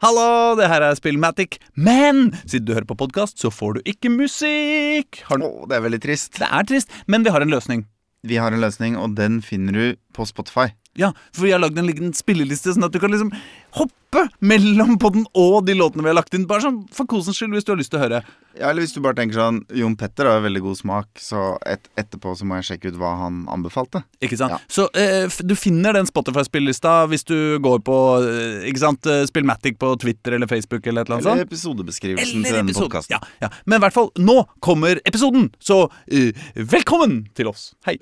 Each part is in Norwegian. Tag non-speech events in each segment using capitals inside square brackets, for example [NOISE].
Hallo, det her er Spillmatic. Men siden du hører på podkast, så får du ikke musikk. Har du... Å, det er veldig trist. Det er trist, men vi har en løsning. Vi har en løsning, og den finner du på Spotify. Ja, For vi har lagd en liten spilleliste, sånn at du kan liksom hoppe mellom podden og de låtene vi har lagt inn. Bare sånn for kosens skyld, hvis du har lyst til å høre. Ja, eller hvis du bare tenker sånn Jon Petter har veldig god smak, så et, etterpå så må jeg sjekke ut hva han anbefalte. Ikke sant? Ja. Så eh, du finner den Spotify-spillelista hvis du går på eh, ikke sant, eh, Spillmatic på Twitter eller Facebook eller et eller annet sånt. Eller episodebeskrivelsen Eller til denne episode. podkasten. Ja, ja. Men i hvert fall, nå kommer episoden! Så eh, velkommen til oss. Hei.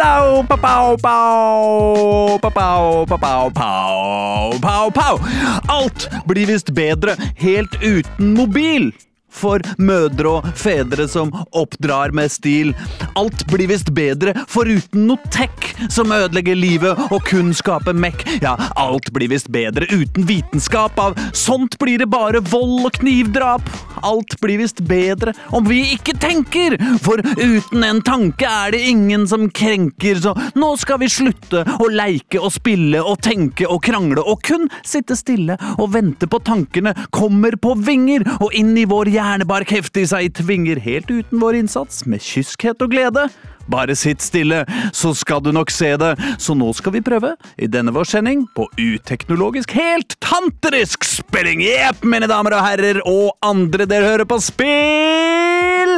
Pow, pow, pow, pow, pow, pow, pow. pau. Alt blir visst bedre helt uten mobil. For mødre og fedre som oppdrar med stil. Alt blir visst bedre foruten noe tech som ødelegger livet og kun skaper mekk. Ja, alt blir visst bedre uten vitenskap. Av sånt blir det bare vold og knivdrap. Alt blir visst bedre om vi ikke tenker, for uten en tanke er det ingen som krenker. Så nå skal vi slutte å leike og spille og tenke og krangle og kun sitte stille og vente på tankene kommer på vinger og inn i vår hjernebark heftig seg i tvinger helt uten vår innsats med kyskhet og glede. Bare sitt stille, så skal du nok se det. Så nå skal vi prøve, i denne vår sending, på uteknologisk, helt tantrisk spilling. Jepp, mine damer og herrer, og andre dere hører på spill!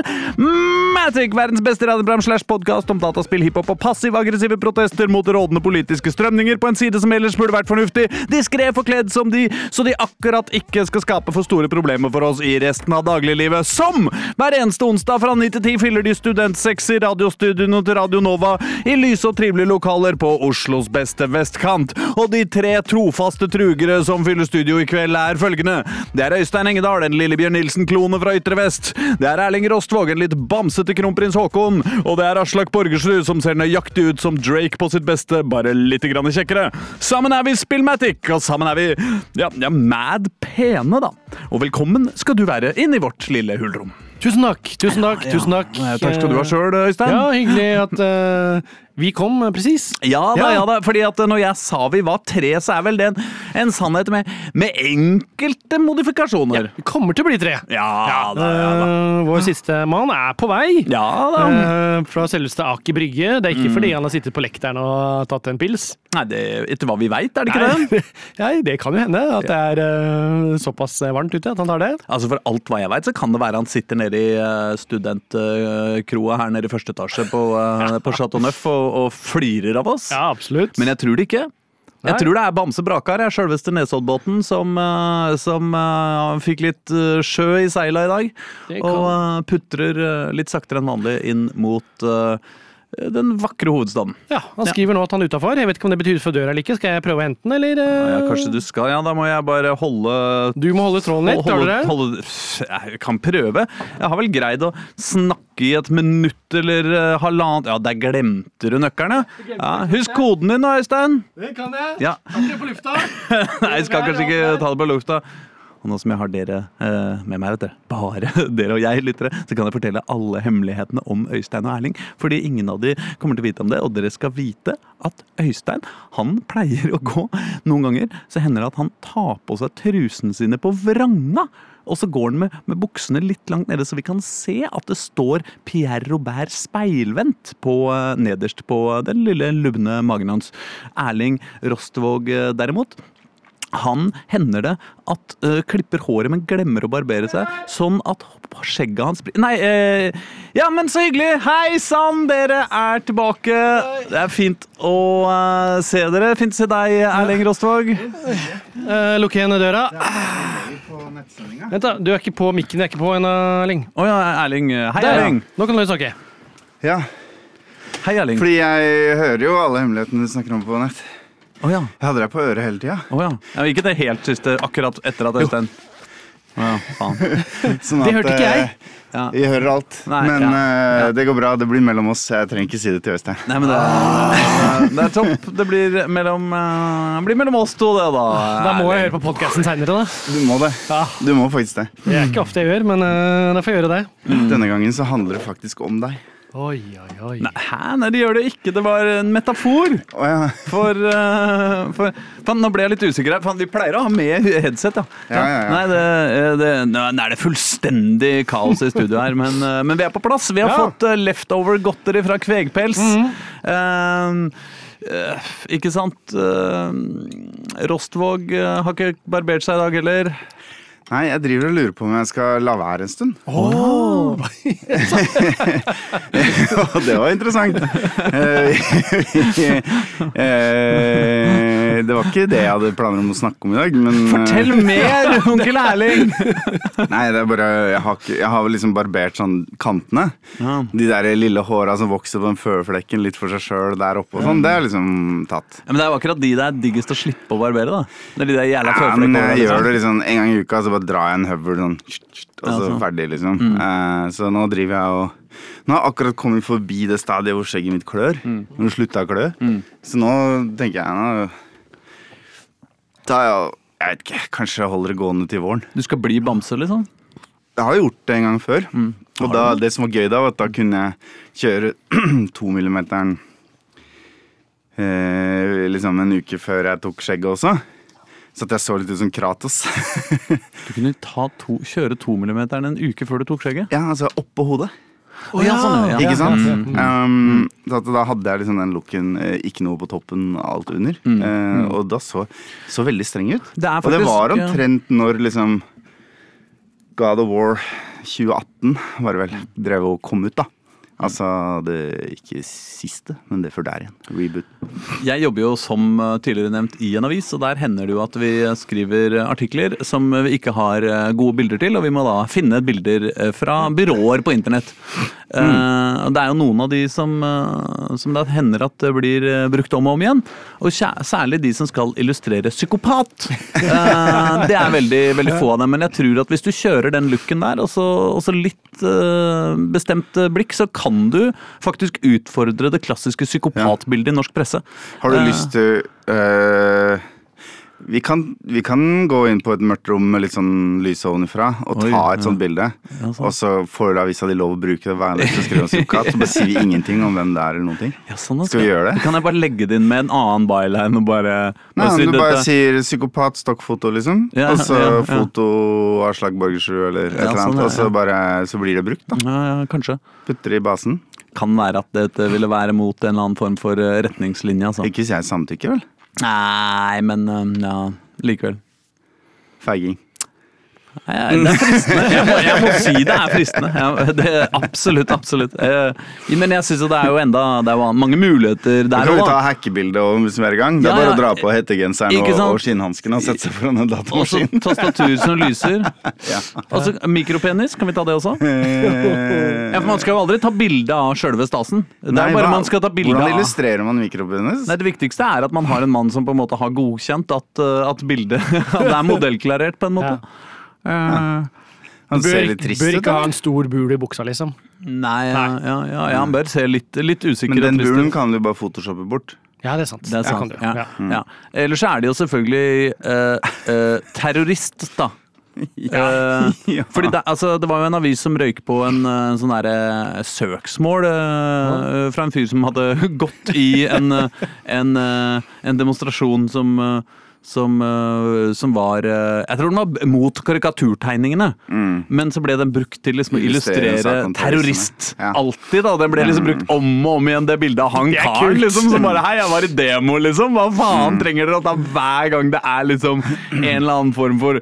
Matic, verdens beste radioprogram slash podkast om dataspill, hiphop og passiv-aggressive protester mot rådende politiske strømninger på en side som ellers burde vært fornuftig, diskré forkledd som de, så de akkurat ikke skal skape for store problemer for oss i resten av dagliglivet. Som hver eneste onsdag fra 9 til 10 fyller de studentsexy radiostudioene til Radio Nova i lyse og trivelige lokaler på Oslos beste vestkant. Og de tre trofaste trugere som fyller studio i kveld, er følgende. Det er Øystein Engedal, en Lillebjørn Nilsen-klone fra Ytre Vest. Det er Erling Rostvåg, en litt bamsete kronprins Haakon. Og det er Aslak Borgersrud, som ser nøyaktig ut som Drake på sitt beste, bare litt grann kjekkere. Sammen er vi Spillmatic, og sammen er vi ja, ja, mad pene, da. Og velkommen skal du være inn i vårt lille hulrom. Tusen takk. tusen takk, tusen takk. Takk skal du ha sjøl, Øystein. Ja, hyggelig at eh, vi kom, eh, presis. Ja da, Ja. ja da, fordi at når jeg sa vi var tre, så er vel det en, en sannhet med, med enkelte modifikasjoner. Ja, Vi kommer til å bli tre. Ja, da, ja da. Uh, vår siste mann er på vei. Ja da. Uh, fra selveste Aker Brygge. Det er ikke fordi han har sittet på lekteren og tatt en pils. Nei, det, etter hva vi veit, er det ikke det? Nei, [LAUGHS] Nei, det kan jo hende at det er uh, såpass varmt ute at han tar det. Altså For alt hva jeg veit, så kan det være han sitter nede i studentkroa her nede i første etasje på, eh, på Chateau Neuf og, og flirer av oss. Ja, absolutt. Men jeg tror det ikke. Jeg tror det er Bamse Brakar, sjølveste Nesoddbåten, som, eh, som uh, fikk litt eh, sjø i seila i dag. Og uh, putrer litt saktere enn vanlig inn mot eh, den vakre hovedstaden. ja, Han skriver nå at han er utafor. Jeg vet ikke om det betyr for døra eller ikke. Skal jeg prøve å hente den, eller? eh? Ja, kanskje du skal Ja, da må jeg bare holde Du må holde tråden litt, holde, holde, holde, Jeg kan prøve. Jeg har vel greid å snakke i et minutt eller eh, halvannet Ja, der glemte du nøkkerne. ja. ja. Husk koden din da, Øystein. Det kan jeg. Ja. Ikke på lufta. [LAUGHS] Nei, jeg skal kanskje ikke ta det på lufta. Og nå som jeg har dere eh, med meg, vet dere, bare [LAUGHS] dere og jeg lyttere, så kan jeg fortelle alle hemmelighetene om Øystein og Erling. Fordi ingen av de kommer til å vite om det, og dere skal vite at Øystein han pleier å gå Noen ganger så hender det at han tar på seg trusene sine på vranga. Og så går han med, med buksene litt langt nede, så vi kan se at det står Pierre Robert speilvendt på, eh, nederst på den lille lubne magen hans. Erling Rostvåg eh, derimot, han hender det at øh, klipper håret, men glemmer å barbere seg, sånn at skjegget hans blir Nei, eh, ja, men så hyggelig! Hei sann, dere er tilbake. Det er fint å øh, se dere. Fint å se deg, Erling Rostvåg. Uh, Lukk igjen døra. Vent, da. Du er ikke på mikken. Jeg er ikke på ennå, Erling. Å ja, Erling. Hei, Der, ja. Nå kan du snakke. Ja, Hei, Erling. fordi jeg hører jo alle hemmelighetene du snakker om på nett. Å ja. Jeg hadde deg på øret hele tida. Oh, ja. ja. Ikke det helt siste, akkurat etter at Øystein ja, faen. [LAUGHS] Sånn Det hørte ikke jeg. Vi Ja. Jeg hører alt. Nei, men ja, eh, ja. det går bra. Det blir mellom oss. Jeg trenger ikke si det til Øystein. Nei, men det er, [LAUGHS] det er topp. Det blir mellom, eh, blir mellom oss to, det, da. Da må jeg høre på podkasten seinere, da. Du må det. Ja. Du må faktisk det. Det er ikke ofte jeg gjør, men uh, da får jeg gjøre det. Denne gangen så handler det faktisk om deg. Oi, oi, oi. Nei, hæ? Nei, de gjør det ikke. Det var en metafor. Oh, ja. For, uh, for fan, nå ble jeg litt usikker her. Vi pleier å ha med headset, ja. Ja, ja, ja. Nei, det, eh, det, nå er det fullstendig kaos i studio her, men, eh, men vi er på plass. Vi har Ja. fått uh, leftover godteri fra Kvegpels. Eh, uh, ikke sant? Rostvåg har ikke barbert seg i dag heller. Nei, jeg driver og lurer på om jeg skal la være en stund. [LAUGHS] Og det var interessant. Eh, eh, det var ikke det jeg hadde planer om å snakke om i dag, men eh, Fortell mer, [LAUGHS] onkel Erling! Nei, det er bare Jeg har, ikke, jeg har liksom barbert sånn kantene. Ja. De der lille håra som vokser på den føflekken litt for seg sjøl der oppe og sånn, det er liksom tatt. Ja, men det er jo akkurat de det er diggest å slippe å barbere, da. Det er de der jævla Ja, men jeg liksom. gjør det liksom en gang i uka, så bare drar jeg en høvel sånn, og Ja, så sånn. ferdig, liksom. Eh, så nå driver jeg og Nå har jeg akkurat kommet forbi det stadiet hvor skjegget mitt klør. Når det slutta å klø. Så nå tenker jeg nå Da jeg, jeg vet ikke, kanskje jeg holder det gående til våren. Du skal bli bamse, liksom? Jeg har gjort det en gang før. Og da, det som var gøy da, var at da kunne jeg kjøre [CLEARS THROAT] tomillimeteren eh, liksom en uke før jeg tok skjegget også. Så at jeg så litt ut som Kratos. Du kunne ta to, kjøre tomillimeteren en uke før du tok skjegget? ja, altså oppå hodet. Å, ja, sånn, ja. Ikke sant? Mm, mm. Um, så at da hadde jeg liksom den looken, eh, ikke noe på toppen, alt under. Eh, og da så, så veldig streng ut. Det er og det var omtrent når liksom God of War 2018 var det vel, drev og kom ut, da. Altså det ikke siste, men det før der igjen. Reboot. Jeg jobber jo som eh, tidligere nevnt i en avis, og der hender det jo at vi skriver artikler som vi ikke har eh, gode bilder til, og vi må da finne bilder eh, fra byråer på internett. Mm. det er jo noen av de som, eh, som det hender at det blir eh, brukt om og om igjen. Og særlig de som skal illustrere psykopat. Eh, det er veldig, veldig få av dem, men jeg tror at hvis du kjører den looken der, og så, og så litt eh, bestemt blikk, så kan du faktisk utfordre det klassiske psykopatbildet i norsk presse. Har du Eh, lyst til øh, vi, kan, vi kan gå inn på et mørkt rom med litt sånn lys ovenfra og Oi, ta et ja. sånt bilde. Ja, sant. Og så får avisa de lov å bruke det hver eneste de om Sukkat. Så bare sier vi ingenting om hvem det er eller noen ting. Ja, sånn, Skal vi gjøre det? Kan jeg bare legge det inn med en annen byline og bare, Nei, si du bare sier psykopat, stokkfoto, liksom. Ja, og så foto Aslak Borgersrud eller et eller sånn, annet. ja, Og så, bare, så blir det brukt, da. ja, ja, kanskje. Putter det i basen. Kan være at dette ville være mot en eller annen form for eh, retningslinje. Altså. Ikke hvis jeg samtykker, vel. Nei, men ja, likevel. Feiging. Det er fristende. Jeg må, jeg må si det er fristende. Ja, det er absolutt, absolutt. Eh, Men jeg syns det er jo enda Det er mange muligheter der òg. kan vi ta hackebilde og er i gang. Det er Ja, bare å dra på hettegenseren og, og skinnhansken og sette seg foran en Også datamaskin. tastatur som lyser. [LAUGHS] Ja. Altså mikropenis, kan vi ta det også? Eh, Ja, for Man skal jo aldri ta bilde av sjølve stasen. Det Nei, er bare hva- man skal ta bilde Hvordan illustrerer man mikropenis? Nei, Det viktigste er at man har en mann som på en måte har godkjent at, uh, at bildet [LAUGHS] at det er modellklarert, på en måte. Eh, Han ser litt trist bør ikke ha en stor bul i buksa, liksom. nei, ja, ja, ja, ja, han bør se litt, litt usikker Men den bulen kan du bare photoshoppe bort. Ja, det er sant. Det er sant. Ja, Ja. ja. Ellers så er det jo selvfølgelig eh, eh, terrorist, da. [LAUGHS] Ja. Ja. Fordi det, altså, det var jo en avis som røyk på en, eh, en sånn derre søksmål eh, fra en fyr som hadde [LAUGHS] gått i en, eh, en, eh, en demonstrasjon som eh, som, eh, som var eh, Jeg tror den var mot karikaturtegningene, men så ble den brukt til liksom å Mm. Illustrere terrorist. Ja. Alltid, da. Den ble liksom brukt om og om igjen, det bildet av han karen liksom, som bare Hei, jeg var i demo, liksom. Hva Mm. faen trenger dere å ta hver gang det er liksom en eller annen form for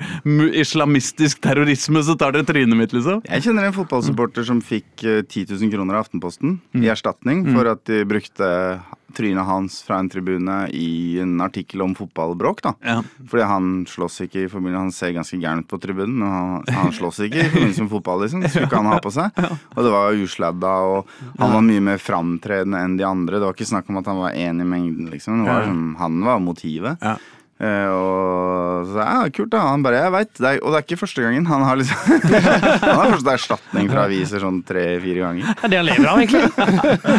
islamistisk terrorisme, så tar dere trynet mitt, liksom? Jeg kjenner en fotballsupporter som fikk eh, 10 000 kroner av Aftenposten Mm. i erstatning for at de brukte trynet hans fra en tribune i en artikkel om fotballbråk. da. Ja. Fordi han slåss ikke i familien, Han ser ganske gæren ut på tribunen, men han, han slåss ikke i forbindelse med fotball, liksom. Det skulle ikke han ha på seg. [LAUGHS] Og det var usladda, og han var mye mer framtredende enn de andre. Det var ikke snakk om at han var én i mengden, liksom. Var han var motivet. Ja. Eh, og så ja, kult da, han bare, jeg vet, det er, og det er ikke første gangen Han har liksom [LAUGHS] Han har først erstatning fra aviser sånn tre-fire ganger Det er det han lever av, egentlig.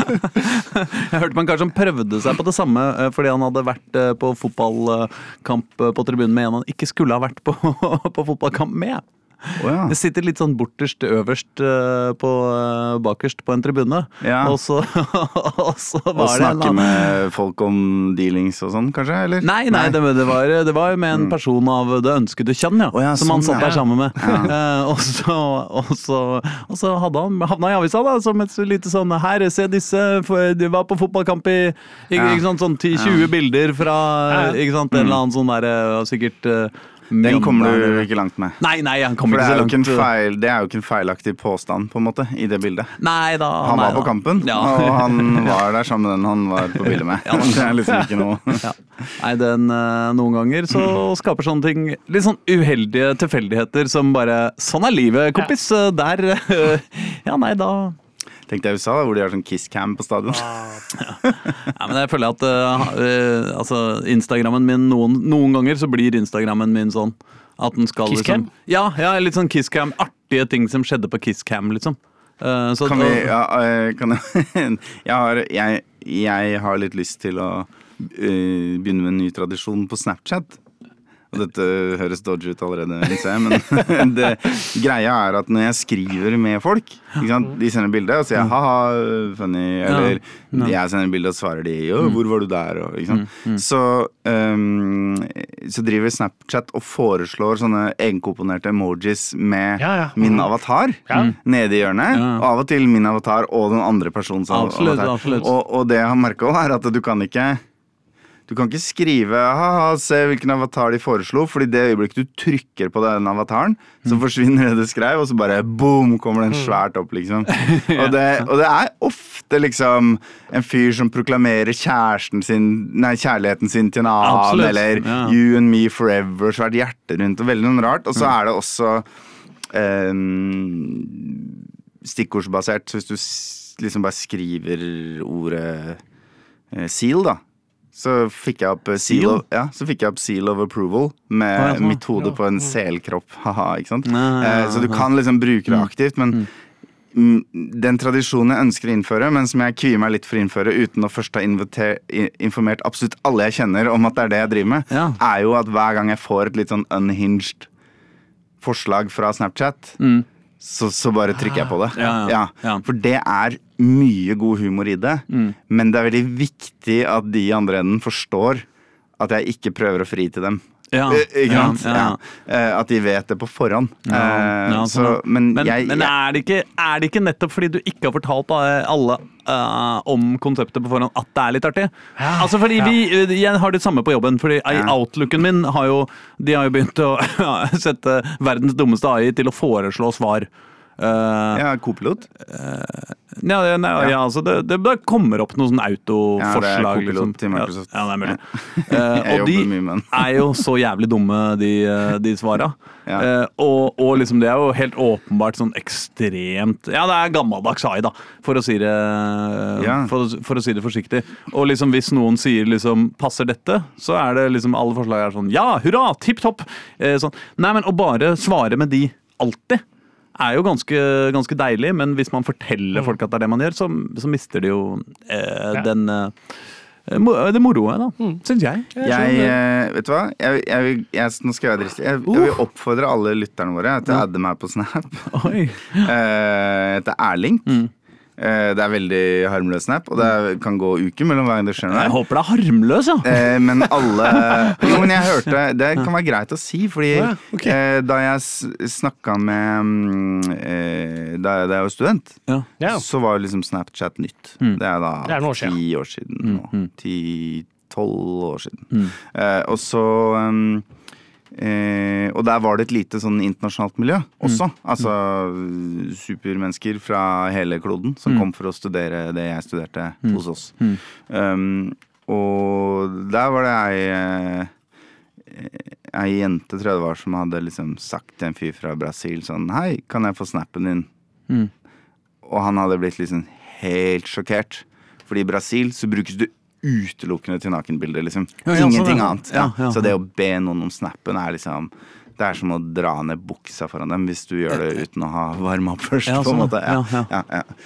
[LAUGHS] Jeg hørte man kanskje han prøvde seg på det samme eh, fordi han hadde vært eh, på fotballkamp på tribunen med en han ikke skulle ha vært på, [LAUGHS] på fotballkamp med. Å ja. Jeg sitter litt sånn borterst øverst eh, på, eh, bakerst på en tribune. Ja. Og så, [LAUGHS] og så Og var det en snakke med folk om dealings og sånn, kanskje? Eller? Nei, nei, det, det, var, det var med en person av det ønskede kjønn, ja. Oh, ja, som han sånn, satt der sammen med. [LAUGHS] Eh, og, så, og, så, og så hadde han havna i avisa da, som et lite sånn Her, se disse, de var på fotballkamp i ikke, ikke sant, sånn 10-20 bilder fra ikke sant, en eller annen sånn derre Sikkert Den kommer du ikke langt med. Nei, nei, han kommer ikke så langt. feil, det er jo ikke en feilaktig påstand, på en måte, i det bildet. Nei da. Han nei var på kampen, Ja. og han [LAUGHS] var der sammen med den han var på bildet med. [LAUGHS] Det er liksom ikke noe [LAUGHS] Ja. Nei, den, eh, noen ganger så skaper sånne ting litt sånn uheldige tilfeldigheter som bare Sånn er livet, kompis. Eh, Der eh, Ja, nei, da Tenk deg USA, hvor de har sånn kisscam på stadion. Ja, men jeg føler at uh, altså, Instagrammen min noen, noen ganger så blir Instagrammen min sånn at den skal Kisscam? liksom Ja, ja, litt sånn kisscam. Artige ting som skjedde på kisscam, liksom. Uh, så, Kan vi ja, kan jeg, [LAUGHS] jeg, har, jeg, jeg har litt lyst til å begynne med en ny tradisjon på Snapchat. Og dette høres dodgy ut allerede, men [LAUGHS] det, greia er at når jeg skriver med folk? De sender bilde og sier 'ha-ha, funny', eller jeg sender bilde og svarer de 'jo, hvor var du der?' Og, ikke sant? Så, um, så driver Snapchat og foreslår sånne egenkomponerte emojis med min avatar nede i hjørnet. Og av og til min avatar og den andre personens Absolutt, avatar. absolutt. Og, og det jeg har merka er at du kan ikke du kan ikke skrive ha-ha, se hvilken avatar de foreslo, fordi det øyeblikket du trykker på den avataren, så forsvinner det du skrev, og så bare boom, kommer den svært opp, liksom. [LAUGHS] Og det, og det er ofte liksom en fyr som proklamerer sin Nei, kjærligheten sin til en annen, Absolutt, eller ja. You and me forever, svært hjerte rundt, og veldig noe rart. Og så er det også um, stikkordsbasert, så hvis du liksom bare skriver ordet eh, seal, da. Så fikk jeg opp eh, seal, Seal? Of, ja, så fikk jeg opp seal of approval med ah, ja, sånn. mitt hode på en selkropp. [LAUGHS] Haha, ikke sant? Ja, ja, ja, Eh, så du kan liksom bruke det aktivt, men mm, den tradisjonen jeg ønsker å innføre, men som jeg kvier meg litt for å innføre uten å først ha informert absolutt alle jeg kjenner om at det er det jeg driver med, Ja. er jo at hver gang jeg får et litt sånn unhinged forslag fra Snapchat, så, så bare trykker jeg på det. Mm. Ja, ja, ja. For det er mye god humor i det, Mm. men det er veldig viktig at de i andre enden forstår at jeg ikke prøver å fri til dem. Ja, Eh, Ikke ja, ja. Eh, At de vet det på forhånd. Ja, Eh, ja, så, sånn, men, men, jeg, men er, det ikke, er det ikke nettopp fordi du ikke har fortalt alle uh, om konseptet på forhånd at det er litt artig? Altså fordi vi, Jeg har det samme på jobben. Fordi. Outlooken min har jo De har jo begynt å [LAUGHS] sette verdens dummeste AI til å foreslå svar. Eh, ja, kopilot. ja, ja, ja, ja. altså det, det det, kommer opp noen sånne autoforslag. Ja, det er Copilot liksom. til Microsoft. Ja, ja, det er mulig. [LAUGHS] Eh, og de mye er jo så jævlig dumme, de, de svara. Ja. Eh, og, og liksom det er jo helt åpenbart sånn ekstremt Ja, det er gammeldags AI, da, for å si det, Ja. for, for å si det forsiktig. Og liksom hvis noen sier liksom 'passer dette', så er det liksom alle forslag er sånn 'ja, hurra, tipp topp'. Sånn. Nei, men å bare svare med de alltid er jo ganske, ganske deilig, men hvis man forteller folk at det er det man gjør, så, så mister de jo eh, Ja. den eh, det moroet, da. Syns jeg. Jeg, eh, vet du hva? Jeg, jeg, jeg, nå skal jeg være dristig. Jeg, jeg vil oppfordre alle lytterne våre til å adde meg på Snap. Oi. [LAUGHS] Eh, Jeg heter Erling. Eh, Det er veldig harmløs snap, og det kan gå uker mellom hver gang det skjer noe. Jeg håper det er harmløs, ja. Eh, men alle [LAUGHS] Jo, men jeg hørte Det kan være greit å si, fordi Ja, ok. eh, da jeg snakka med mm, eh, da, jeg- var student, ja. Ja. så var liksom Snapchat nytt. Det er da Det er år ti år siden nå. Ti-tolv år siden. Eh, og så eh, Og der var det et lite sånn internasjonalt miljø også. Altså supermennesker fra hele kloden som kom for å studere det jeg studerte hos oss. Um, og der var det ei eh, Ei jente, tror jeg det var, som hadde liksom sagt til en fyr fra Brasil sånn Hei, kan jeg få snappen din? Og han hadde blitt liksom helt sjokkert. Fordi i Brasil så brukes det utelukkende til nakenbilder, liksom. Ja, ja, sånn, Ingenting ja. annet. Ja, Så det å be noen om snappen er liksom Det er som å dra ned buksa foran dem hvis du gjør det uten å ha varma opp først. På en sånn, måte.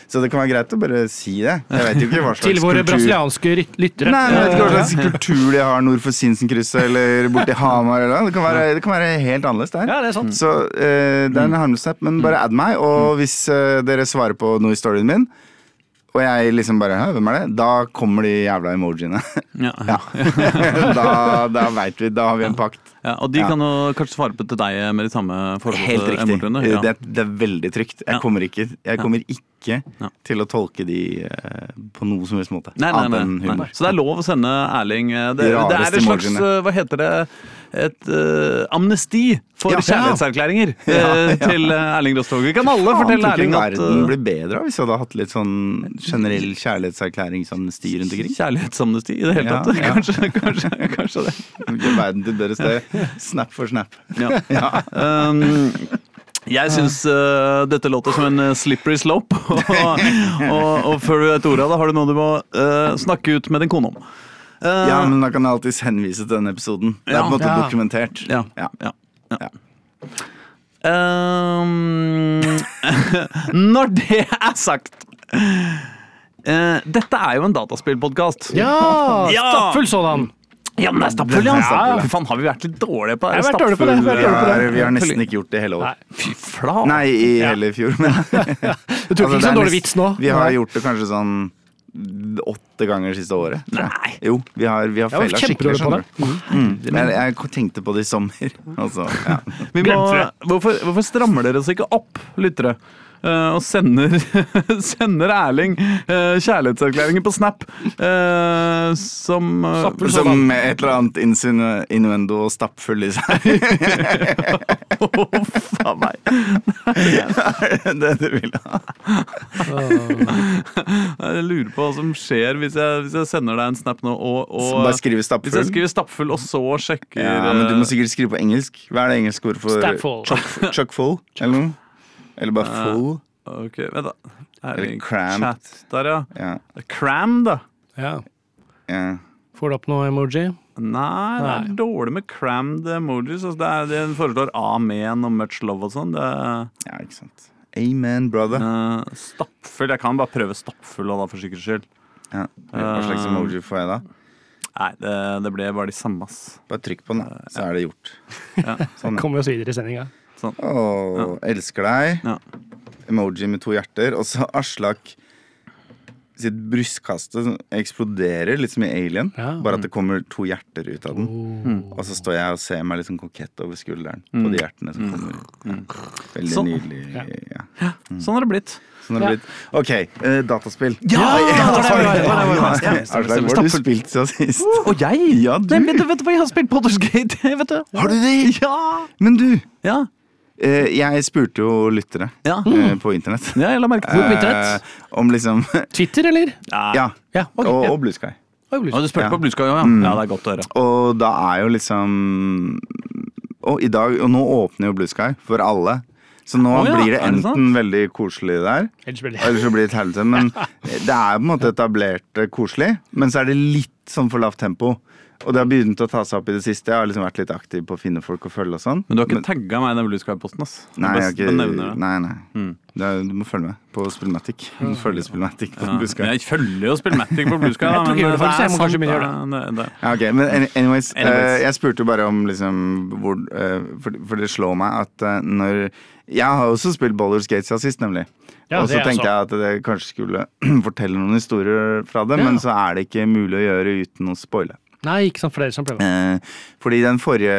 Så det kan være greit å bare si det. Jeg vet jo ikke hva [LAUGHS] slags Til våre brasilianske lyttere. Nei, jeg vet ikke hva slags kultur de har nord for Sinsenkrysset eller borti [LAUGHS] Hamar. Eller. Det, kan være, det kan være helt annerledes der. Ja, det er sant. Så eh, det er en harmløs men bare add meg. Og hvis eh, dere svarer på noe i storyen min, og jeg liksom bare Hæ, hvem er det? Da kommer de jævla emojiene. [LAUGHS] Ja. Ja. [LAUGHS] da da veit vi. Da har vi en pakt. Ja, og de kan jo kanskje svare på til deg med de samme forholdene. Helt riktig. emojiene, Ja. Det, det er veldig trygt. Jeg kommer ikke, jeg kommer ikke til å tolke de eh, på noe som helst måte. Nei, nei, nei, nei. Så det er lov å sende Erling eh, Det, det er et slags eh, Hva heter det? Et uh, amnesti for Ja. kjærlighetserklæringer [LAUGHS] eh, Ja, ja. til eh, Erling Rostov. Vi kan alle Faen, fortelle Erling at verden blir bedre hvis vi hadde hatt litt sånn generell kjærlighetserklæringsamnesti rundt omkring. Kjærlighetsamnesti i det hele tatt. [LAUGHS] ja. Kanskje, kanskje, kanskje det. Gjør verden til et bedre sted. [LAUGHS] Snap for snap. Ja. Um, jeg syns uh, dette låter som en slippery slope. og, og, og før du vet ordet av det, har du noe du må uh, snakke ut med din kone om. Uh, Ja, men da kan jeg alltids henvise til denne episoden. Det er Ja. på en måte Ja. dokumentert. Ja. Ja. ja, ja. Ja. Um, [LAUGHS] når det er sagt uh, Dette er jo en dataspillpodkast. Ja! [LAUGHS] Ja! Stappfull sådan. Ja, men det er stappfull, ja! Ja, ja. Fy faen, har vi vært litt dårlige på det? Jeg har vært dårlig på det, vært Vi dårlig på har, vi har nesten ikke gjort det hele år. Fy flate. Nei, i hele fjor, men [LAUGHS] Du tok Altså, ikke det er sånn dårlig vits nå? Vi har gjort det kanskje sånn åtte ganger det siste året. Nei. Jo, vi har, vi har Jeg feila skikkelig. skjønner du. Mm. Men jeg tenkte på det i sommer. [LAUGHS] Altså, ja. Vi må, hvorfor, hvorfor strammer dere oss ikke opp, lyttere? Eh, og sender, [LAUGHS] sender Erling eh, kjærlighetserklæringer på Snap. eh, som Stapper, Som et eller annet insinu- innuendo og stappfull i seg. [LAUGHS] oh, a meg. Er det det du vil ha? Jeg lurer på hva som skjer hvis jeg, hvis jeg sender deg en snap nå og, og Bare skrive Hvis jeg skriver stappfull og så sjekker Ja, men du må sikkert skrive på engelsk. Hva er det engelske ordet for Stappfull. Chuck, chuck? Eller noe? Eller bare full. full? Ok, vent da. Eller crammed Chat der, ja. Ja. Cram, da. Ja. ja. Får du opp noe emoji? Nei, det er dårlig med crammed emojis. Altså det er, Den foreslår amen og much love og sånn. Det Ja, ikke sant. Amen, brother. Uh, stappfull. Jeg kan bare prøve stappfull da for sikkerhets skyld. Ja. Hva slags Eh, emoji får jeg da? Nei, det, det ble bare de samme, ass. Bare trykk på den. Så er det gjort. Ja. Sånn, ja. Kommer oss videre i sendinga. Sånn. Åh, elsker deg. Ja. Emoji med to hjerter. Og så Aslak sitt brystkaste eksploderer, litt som i Alien. Ja. Bare at det kommer to hjerter ut av den. Oh. Og så står jeg og ser meg litt sånn kokett over skulderen på de hjertene som kommer ut. Veldig Sånn. nydelig. Ja. Sånn har det blitt. Sånn har det blitt. OK, uh, dataspill. Ja. Ja, Aslak, hvor har du spilt siden sist? Og jeg? Ja, du. Nei, vet, du, vet du hva, jeg har spilt Pottersgate, [LAUGHS] vet du. Har du det? Ja! Men du, Ja, jeg spurte jo lyttere ja. eh, på internett. ja jeg la merke til på det. internett? Eh, om liksom Twitter, eller? Ja. Ja, Okay. Og, ja. og Blue Sky. Og du spurte Ja. på òg, ja. Mm. ja. Det er godt å høre. Og da er jo liksom Og i dag Og nå åpner jo Blue Sky for alle. Så nå oh, ja, blir det enten det veldig koselig der, eller så blir det et helvete. Men [LAUGHS] det er på en måte etablert eh, koselig, men så er det litt sånn for lavt tempo. Og det har begynt å ta seg opp i det siste. Jeg har liksom vært litt aktiv på å finne folk å følge og sånn. Men du har ikke tagga meg i den Bluesky-posten, ass. Nei, jeg har ikke, det. nei, nei. Mm. Det er, du må følge med på Spillmatic. Du må følge Spillmatic på Ja, Blue Sky. jeg følger jo Spillmatic på Bluesky. Jeg tror ikke jeg det, er Jeg kanskje begynne å gjøre det. det. Ja, ok, men anyways, Anyways. eh, jeg spurte jo bare om liksom hvor, uh, for, for det slår meg at uh, når Jeg har også spilt Skates siden sist, nemlig. Ja, og så tenkte jeg at det kanskje skulle [CLEARS THROAT] fortelle noen historier fra det, Ja. men så er det ikke mulig å gjøre uten å spoile. Nei, ikke sant, flere som prøver. Eh, fordi den forrige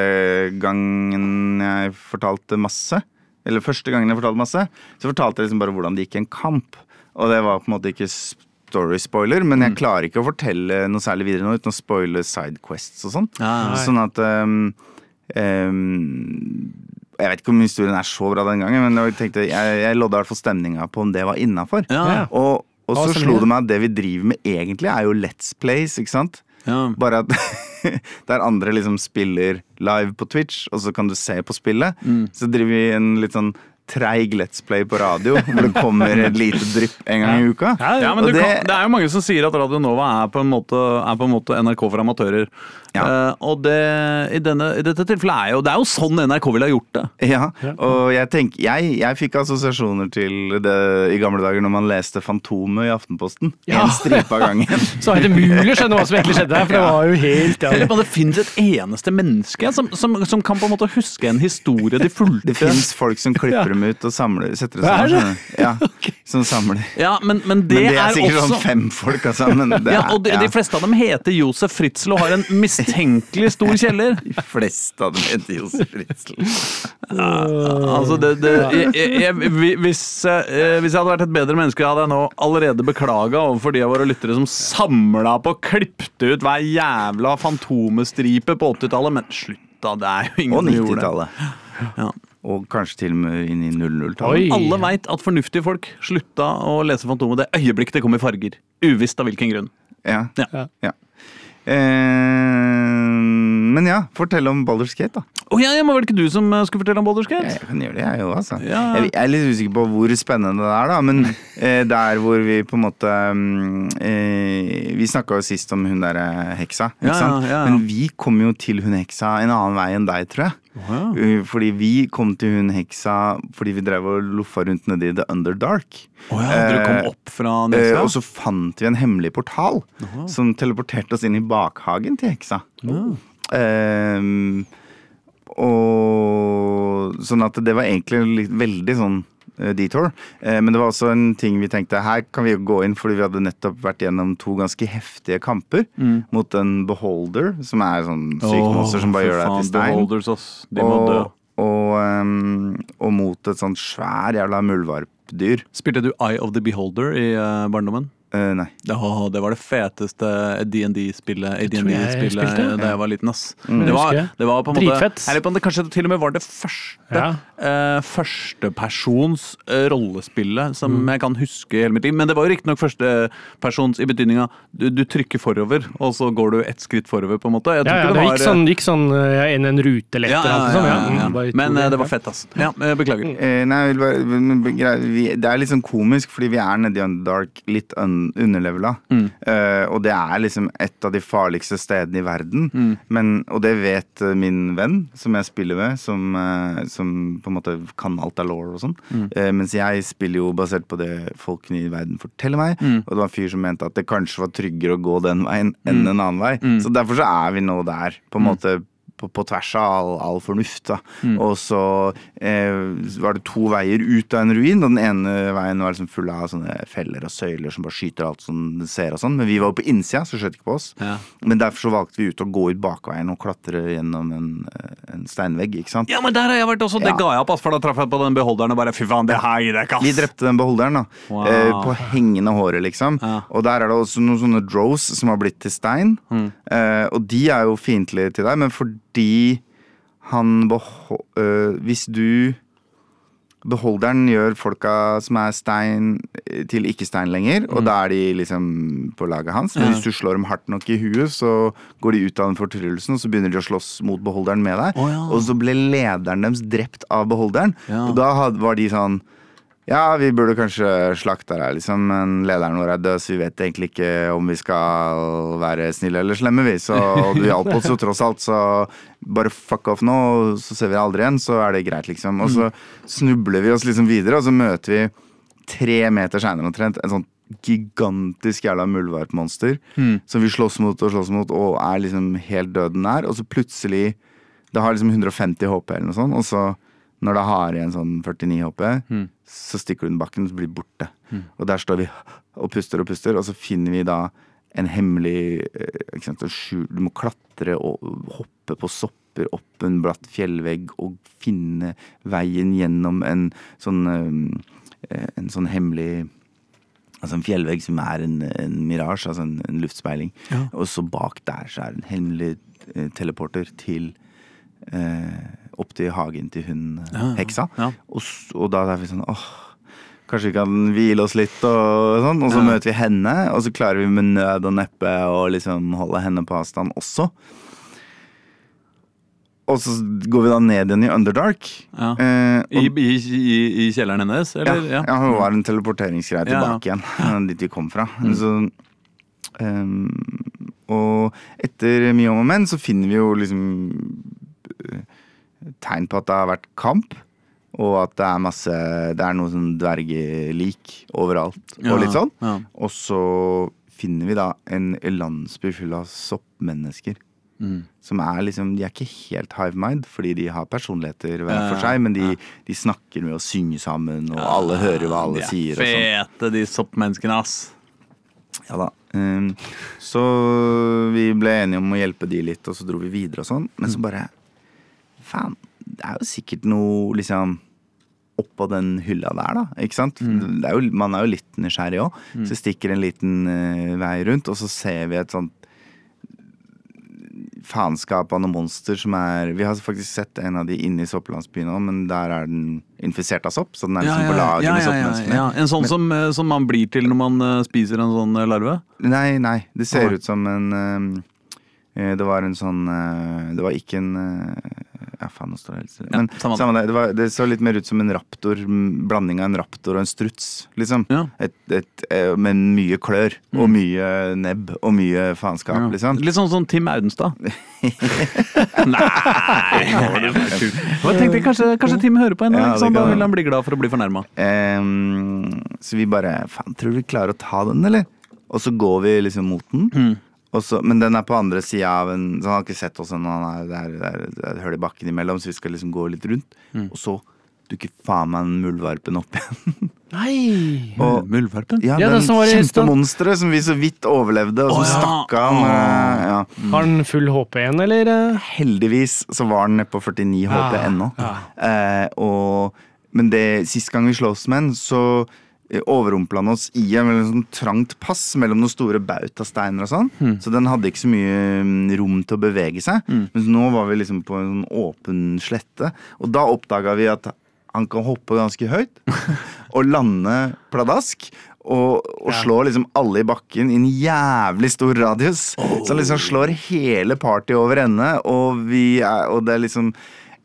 gangen jeg fortalte masse, eller første gangen jeg fortalte masse, så fortalte jeg liksom bare hvordan det gikk i en kamp. Og det var på en måte ikke story-spoiler, men Mm. jeg klarer ikke å fortelle noe særlig videre nå uten å spoile sidequests og sånn. Ah, Sånn at um, um, Jeg vet ikke om historien er så bra den gangen, men jeg, tenkte, jeg, jeg lodda i hvert fall stemninga på om det var innafor. Ja. Og, og så slo det meg at det vi driver med egentlig, er jo Let's Plays, ikke sant? Ja. Bare at [LAUGHS] der andre liksom spiller live på Twitch, og så kan du se på spillet. Mm. Så driver vi en litt sånn treig Let's Play på radio, hvor det kommer et lite drypp en gang i uka. Ja, Ja, men det- kan, det er jo mange som sier at Radio Nova er på en måte, er på en måte NRK for amatører. Ja. Uh, og det, i, denne, i dette tilfellet er jo Det er jo sånn NRK ville ha gjort det. Ja, og jeg tenker Jeg, jeg fikk assosiasjoner til det i gamle dager når man leste Fantomet i Aftenposten. Ja. En stripe av gangen. [LAUGHS] Så er det mulig å skjønne hva som egentlig skjedde her, for det var jo helt ja. Det finnes et eneste menneske som, som, som kan på en måte huske en historie de fulgte. Det fins folk som klipper Ja. Dem ut og samler, setter det sammen. det? Ja, [LAUGHS] Som samler. Ja, men, men det, Men det er sikkert også sånn fem folk, altså. Men det [LAUGHS] ja, og de, de fleste av dem heter Josef Fritzl og har en mistenkelig stor [LAUGHS] kjeller. de fleste av dem heter Josef Fritzl. Altså det, det, jeg, jeg, jeg, hvis, eh, hvis jeg hadde vært et bedre menneske, hadde jeg nå allerede beklaga overfor de av våre lyttere som samla på og klippte ut hver jævla fantomestripe på 80-tallet. Men slutt, da. Det er jo ingen Og som gjorde det. 90-tallet. Ja. Og kanskje til og med inn i 00-tallet. Alle veit at fornuftige folk slutta å lese Fantomet det øyeblikk det kom i farger. Uvisst av hvilken grunn. Ja. Ja. Ja. ja. Eh, men ja, fortell om Baldur's Gate, da. Oh, ja, ja, men Var det ikke du som eh, skulle fortelle om Baldur's Gate? Jeg kan gjøre det, jeg òg, altså. Ja. Jeg, jeg er litt usikker på hvor spennende det er, da. Men [LAUGHS] eh, der hvor vi på en måte mm, eh, Vi snakka jo sist om hun derre heksa, ikke Ja, sant? ja, ja. Men vi kom jo til hun heksa en annen vei enn deg, tror jeg. Ja. Uh, Fordi vi kom til hun heksa fordi vi drev og loffa rundt nedi The Underdark. Oh ja, dere kom Eh, opp fra Eh, og så fant vi en hemmelig portal som teleporterte oss inn i bakhagen til heksa. Ehm, og sånn at det var egentlig veldig sånn eh, detour. Eh, men det var også en ting vi tenkte her kan vi gå inn fordi vi hadde nettopp vært gjennom to ganske heftige kamper mot en beholder, som er sånn sykt monster som bare gjør deg til stein. De må dø. Og, og, ehm, og mot et sånt svær jævla muldvarpdyr. Spilte du Eye of the Beholder i uh, barndommen? Eh, nei. Oh, det var det feteste DND-spillet jeg jeg AD&D-spillet da jeg var liten. ass. Det Det, var, det var på en Dritfett. måte på det kanskje til og med var det første Ja. uh, førstepersons uh, rollespillet som Mm. jeg kan huske i hele mitt liv. Men det var jo riktignok førstepersons i betydninga du, du trykker forover, og så går du ett skritt forover, på en måte. Jeg Ja, ja, det det gikk sånn, gikk sånn ja, inn en rute lettere. ja, ja, ja, sånt. ja, Ja, ja. mm, Men eh, det var fett, ass. Ja, eh, beklager. Eh, nei, det er litt sånn komisk, fordi vi er nedi i Underdark litt un, underlevela. Uh, og det er liksom et av de farligste stedene i verden. Men, og det vet eh, min venn, som jeg spiller med, som, uh, som på en måte kan alt av law og sånn. Eh, mens jeg spiller jo basert på det folkene i verden forteller meg. Og det var en fyr som mente at det kanskje var tryggere å gå den veien enn en annen vei. Så derfor så er vi nå der, på en måte på, på tvers av all, all fornuft. Da. Og så eh, var det to veier ut av en ruin, og den ene veien var liksom full av sånne feller og søyler som bare skyter alt som det ser og sånn. Men vi var jo på innsida, så skjøt ikke på oss. Ja. Men derfor så valgte vi ut å gå ut bakveien og klatre gjennom en, en steinvegg, ikke sant. Ja, men der har jeg vært også. Det Ja. ga jeg opp, for da traff jeg på den beholderen og bare fy faen, det her gir jeg ikke, ass. Vi drepte den beholderen, da. Wow. Eh, på hengende håret, liksom. Ja. Og der er det også noen sånne drows som har blitt til stein. Mm. Eh, og de er jo fiendtlige til deg, men fordi han beho... øh, hvis du Beholderen gjør folka som er stein, til ikke-stein lenger, og da er de liksom på laget hans. Men Mm. Ja. hvis du slår dem hardt nok i huet, så går de ut av den fortryllelsen, og så begynner de å slåss mot beholderen med deg. Oh, ja. Og så ble lederen deres drept av beholderen. Ja. Og da var de sånn ja, vi burde kanskje slakte deg, liksom, men lederen vår er død, så vi vet egentlig ikke om vi skal være snille eller slemme, vi. Så og du hjalp oss jo [LAUGHS] tross alt, så bare fuck off nå, så ser vi deg aldri igjen, så er det greit, liksom. Og så snubler vi oss liksom videre, og så møter vi tre meter seinere omtrent en sånn gigantisk jævla muldvarpmonster som vi slåss mot og slåss mot, og er liksom helt døden nær, og så plutselig Det har liksom 150 HP eller noe sånt, og så når det har igjen sånn 49 HP, så stikker du den bakken og så blir det borte. Og der står vi og puster og puster, og så finner vi da en hemmelig eh, sant, Du må klatre og hoppe på sopper opp en bratt fjellvegg og finne veien gjennom en sånn eh, En sånn hemmelig Altså en fjellvegg som er en, en mirasje, altså en, en luftspeiling. Ja. Og så bak der så er det en hemmelig eh, teleporter til eh, Opp til hagen til hun eh, Ja, ja. heksa. Ja. Og, og da er vi sånn åh, kanskje vi kan hvile oss litt og sånn. Og så Ja. møter vi henne, og så klarer vi med nød og neppe å liksom holde henne på avstand også. Og så går vi da ned igjen i Underdark. Ja. Eh, I, i, i, kjelleren hennes, ja, eller? ja. det var en teleporteringsgreie Ja, ja. tilbake igjen. [LAUGHS] Dit vi kom fra. Så, um, og etter mye om og men så finner vi jo liksom tegn på at det har vært kamp. Og at det er masse Det er noe sånn dvergelik overalt. Ja, Og litt sånn. ja. Og så finner vi da en landsby full av soppmennesker. Mm. Som er liksom De er ikke helt hive mind, fordi de har personligheter hver for seg, men de, de snakker med å synge sammen, og alle hører hva alle de er sier. og sånn. Fete, de soppmenneskene, ass. Ja da. Um, så vi ble enige om å hjelpe de litt, og så dro vi videre og sånn. Men så bare Faen, det er jo sikkert noe liksom oppå den hylla der, da. Ikke sant? Det er jo, man er jo litt nysgjerrig òg. Så vi stikker en liten uh, vei rundt, og så ser vi et sånt faenskap av noe monster som er Vi har faktisk sett en av de inne i sopplandsbyen òg, men der er den infisert av sopp. Så den er liksom på lag med soppmenneskene. ja. En sånn som, eh, som man blir til når man eh, spiser en sånn larve? Nei, nei. Det ser Ah. ut som en eh, Det var en sånn eh, Det var ikke en eh, Ja, faen, nå står det helt stille. Ja, Men samme samme det. Det, var, det så litt mer ut som en raptor. Blanding av en raptor og en struts, liksom. Ja. Et, et, men mye klør og mye nebb og mye faenskap, Ja. liksom. Litt sånn som Tim Audenstad. [LAUGHS] Nei! Jeg tenkte kanskje, kanskje Tim hører på henne. Ja, sånn, Da vil han bli glad for å bli fornærma. Um, så vi bare Faen, tror du vi klarer å ta den, eller? Og så går vi liksom mot den. Mm. Og så, men den er på andre sida av en Så han har ikke sett oss ennå. Det er, et hull i bakken imellom, så vi skal liksom gå litt rundt. Mm. Og så dukker faen meg den muldvarpen opp igjen. [LAUGHS] Nei! Og- Muldvarpen? Ja, Ja, den kjempemonsteret som vi så vidt overlevde, og som Å, ja. stakk av. med- Ja. Har den full HP igjen, eller? eh? Heldigvis så var den nede på 49 HP ennå. ja. Eh, og, men det, sist gang vi sloss med den, så eh, overrumpla han oss i en veldig sånn trangt pass mellom noen store bautasteiner og sånn. Mm. Så den hadde ikke så mye mm, rom til å bevege seg. Mm. Mens nå var vi liksom på en sånn åpen slette, og da oppdaga vi at han kan hoppe ganske høyt [LAUGHS] og lande pladask. Og, og Ja. slå liksom alle i bakken i en jævlig stor radius. Så han liksom slår hele partyet over ende, og, vi og det er liksom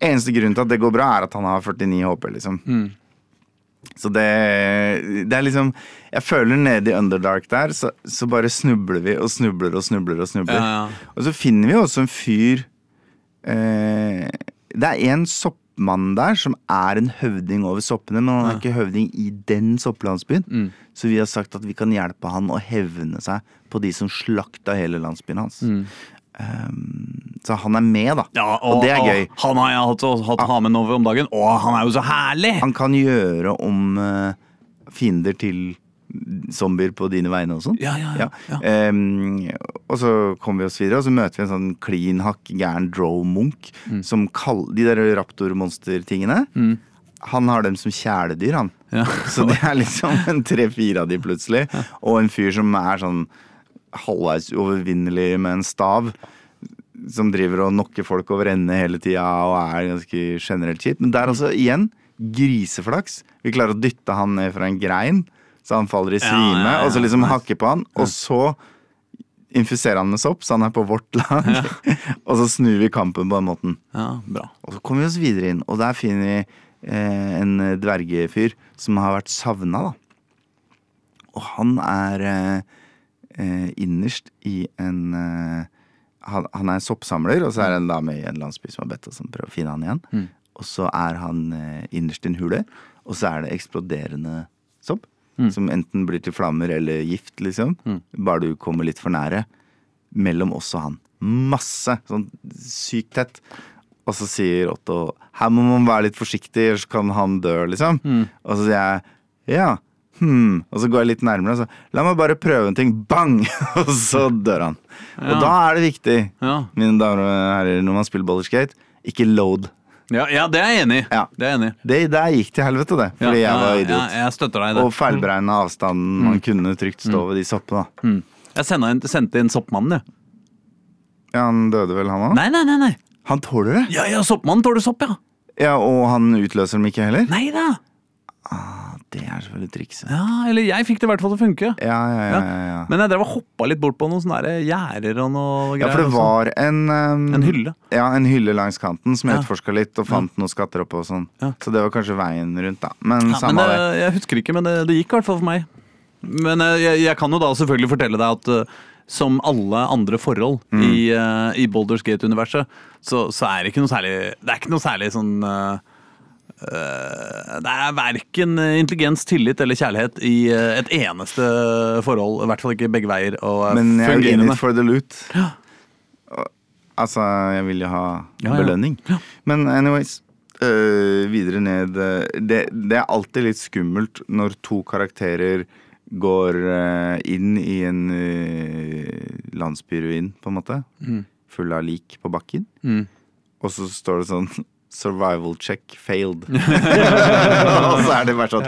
Eneste grunnen til at det går bra, er at han har 49 HP, liksom. Så det, det er liksom Jeg føler nede i Underdark der, så, så bare snubler vi og snubler og snubler og snubler. Ja, ja. Og så finner vi også en fyr eh, Det er en soppmann der som er en høvding over soppene, men han er ikke høvding i den sopplandsbyen. Mm. Så vi har sagt at vi kan hjelpe han å hevne seg på de som slakta hele landsbyen hans. Mm. Um, så han er med, da. Ja, og, det er gøy. Han har jeg hatt, hatt ha med nå om dagen, og han er jo så herlig! Han kan gjøre om uh, fiender til zombier på dine vegne og sånn. Ja, ja, ja. Ehm, og så kommer vi oss videre, og så møter vi en sånn klin hakk gæren drow-munk Mm. som kall... De der raptormonster-tingene. Han har dem som kjæledyr, han. [LAUGHS] Så det er liksom en tre-fire av de plutselig. Og en fyr som er sånn halvveis uovervinnelig med en stav. Som driver og knocker folk over ende hele tida og er ganske generelt kjipt. Men der altså, igjen, griseflaks. Vi klarer å dytte han ned fra en grein, så han faller i svime. ja, ja, og så liksom hakke på han, og så infiserer han med sopp, så han er på vårt lag. [LAUGHS] og så snur vi kampen på den måten. Ja, bra. Og så kommer vi oss videre inn, og der finner vi eh, en dvergefyr som har vært savna, da. Og han er eh, innerst i en eh, han, han er en soppsamler, og så er det en dame i en landsby som har bedt oss om å prøve å finne han igjen. Og så er han eh, innerst i en hule, og så er det eksploderende sopp. Som enten blir til flammer eller gift, liksom. Bare du kommer litt for nære. Mellom oss og han. Masse! Sånn sykt tett. Og så sier Otto her må man være litt forsiktig, ellers kan han dø, liksom. Og så sier jeg ja. Hmm. Og så går jeg litt nærmere og så la meg bare prøve en ting. Bang! [LAUGHS] og så dør han. Og da er det viktig, Ja. mine damer og herrer, når man spiller Boulderskate, ikke load. Ja, ja, det er jeg enig i. Ja. Det er enig. Det der gikk til helvete, det. Fordi ja, jeg var idiot. Ja, jeg støtter deg i det. Og feilberegna avstanden man kunne trygt stå ved de soppene. Mm. Jeg inn, sendte inn Soppmannen, jeg. Ja, han døde vel, han òg? Nei, nei, nei. nei. Han tåler det. Ja, ja, Soppmannen tåler sopp, ja. Ja, Og han utløser dem ikke heller? Nei da. Det er selvfølgelig trikset. Ja, eller jeg fikk det i hvert fall til å funke. Ja, ja, ja. ja, ja. Men jeg drev og hoppa litt bort på noen sånne der gjerder og noe greier. Ja, for det sånn. var en um, En hylle. Ja, en hylle langs kanten som jeg utforska litt og fant noen skatter oppå og sånn. Så det var kanskje veien rundt, da. Men samme men det. det, Jeg husker ikke, men det, det gikk i hvert fall for meg. Men eh, jeg, jeg kan jo da selvfølgelig fortelle deg at eh, som alle andre forhold Mm. i, uh, i Boulders Gate-universet, så, så er det ikke noe særlig Det er ikke noe særlig sånn eh, eh, Det er verken intelligens, tillit eller kjærlighet i eh, et eneste forhold. I hvert fall ikke begge veier. Og er Men jeg er in it for the loot. Ja. Altså, jeg vil jo ha Ja, belønning. Ja. Men anyways. øh, videre ned det, det er alltid litt skummelt når to karakterer går inn i en øh, landsbyruin, på en måte. Full av lik på bakken. Mm. Og så står det sånn Survival check failed. [LAUGHS] [LAUGHS] og så er det bare sånn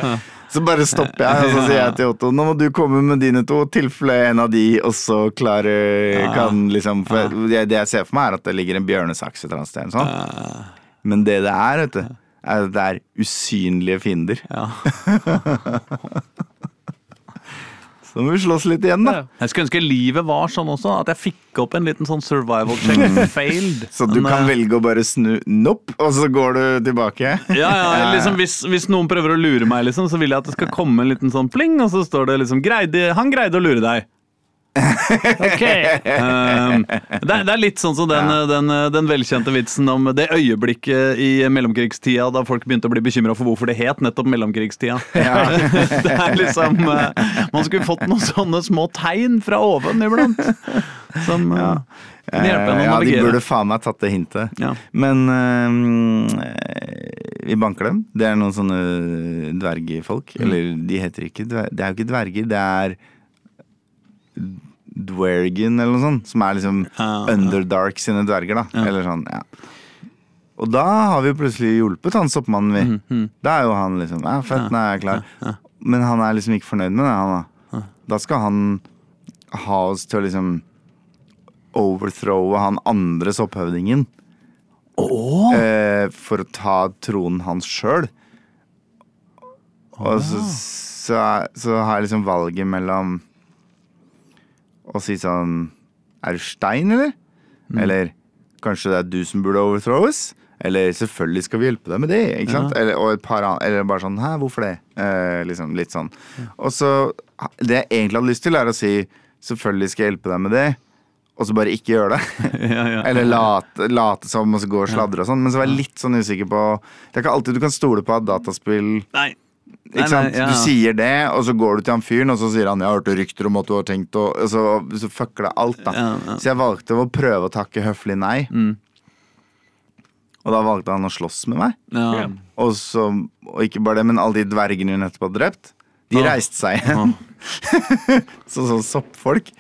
Så bare stopper jeg, og så sier jeg til Otto Nå må du komme med dine to, tilfelle en av de også klarer kan liksom for det, det jeg ser for meg, er at det ligger en bjørnesaks et eller annet sted. Sånn. Men det det er, vet du, er at det er usynlige fiender. Ja. [LAUGHS] Så må vi slåss litt igjen, da. Jeg skulle ønske livet var sånn også, at jeg fikk opp en liten sånn survival check. [LAUGHS] Failed. Så du Men, kan eh, velge å bare snu nopp, og så går du tilbake. [LAUGHS] Ja, ja, liksom hvis, hvis noen prøver å lure meg, liksom, så vil jeg at det skal komme en liten sånn pling, og så står det liksom greide, 'Han greide å lure deg'. Um, det, er, det er litt sånn som den, den, den velkjente vitsen om det øyeblikket i mellomkrigstida da folk begynte å bli bekymra for hvorfor det het nettopp mellomkrigstida. [LAUGHS] det er liksom eh, Man skulle fått noen sånne små tegn fra oven iblant. Som eh, kunne hjelpe en å navigere. ja, de burde faen meg tatt det hintet. Ja. Men eh, vi banker dem. Det er noen sånne dvergefolk. Mm. Eller de heter ikke dverger. Det er jo ikke dverger, det er dwergen eller noe sånt. Som er liksom Ja, ja. Underdark sine dverger, da. Eller sånn, ja. Og da har vi plutselig hjulpet han soppmannen, vi. Mm, Da er jo han liksom Ja, fett, nå er jeg klar. Men han er liksom ikke fornøyd med det, han da. Da skal han ha oss til å liksom overthrowe han andre sopphøvdingen. Eh, for å ta tronen hans sjøl. Og så, så, så har jeg liksom valget mellom å si sånn Er du stein, eller? Eller kanskje det er du som burde overthrows? Eller selvfølgelig skal vi hjelpe deg med det. Ikke sant? Eller, og et par an eller bare sånn Hæ, hvorfor det? Eh, liksom litt sånn. Og så Det jeg egentlig hadde lyst til, er å si selvfølgelig skal jeg hjelpe deg med det, og så bare ikke gjøre det. [LAUGHS] Ja, ja. Eller late, late som og så gå og sladre og sånn. Men så var jeg litt sånn usikker på Det er ikke alltid du kan stole på at dataspill Nei. Ikke sant? ja. Du sier det, og så går du til han fyren, og så sier han 'jeg har hørt rykter om at du har tenkt å Og så, så fucker det alt, da. Ja, ja. Så jeg valgte å prøve å takke høflig nei. Mm. Og da valgte han å slåss med meg. Ja. Og, så, og ikke bare det, men alle de dvergene hun nettopp hadde drept, de Ja. reiste seg igjen. [LAUGHS] så sånn soppfolk.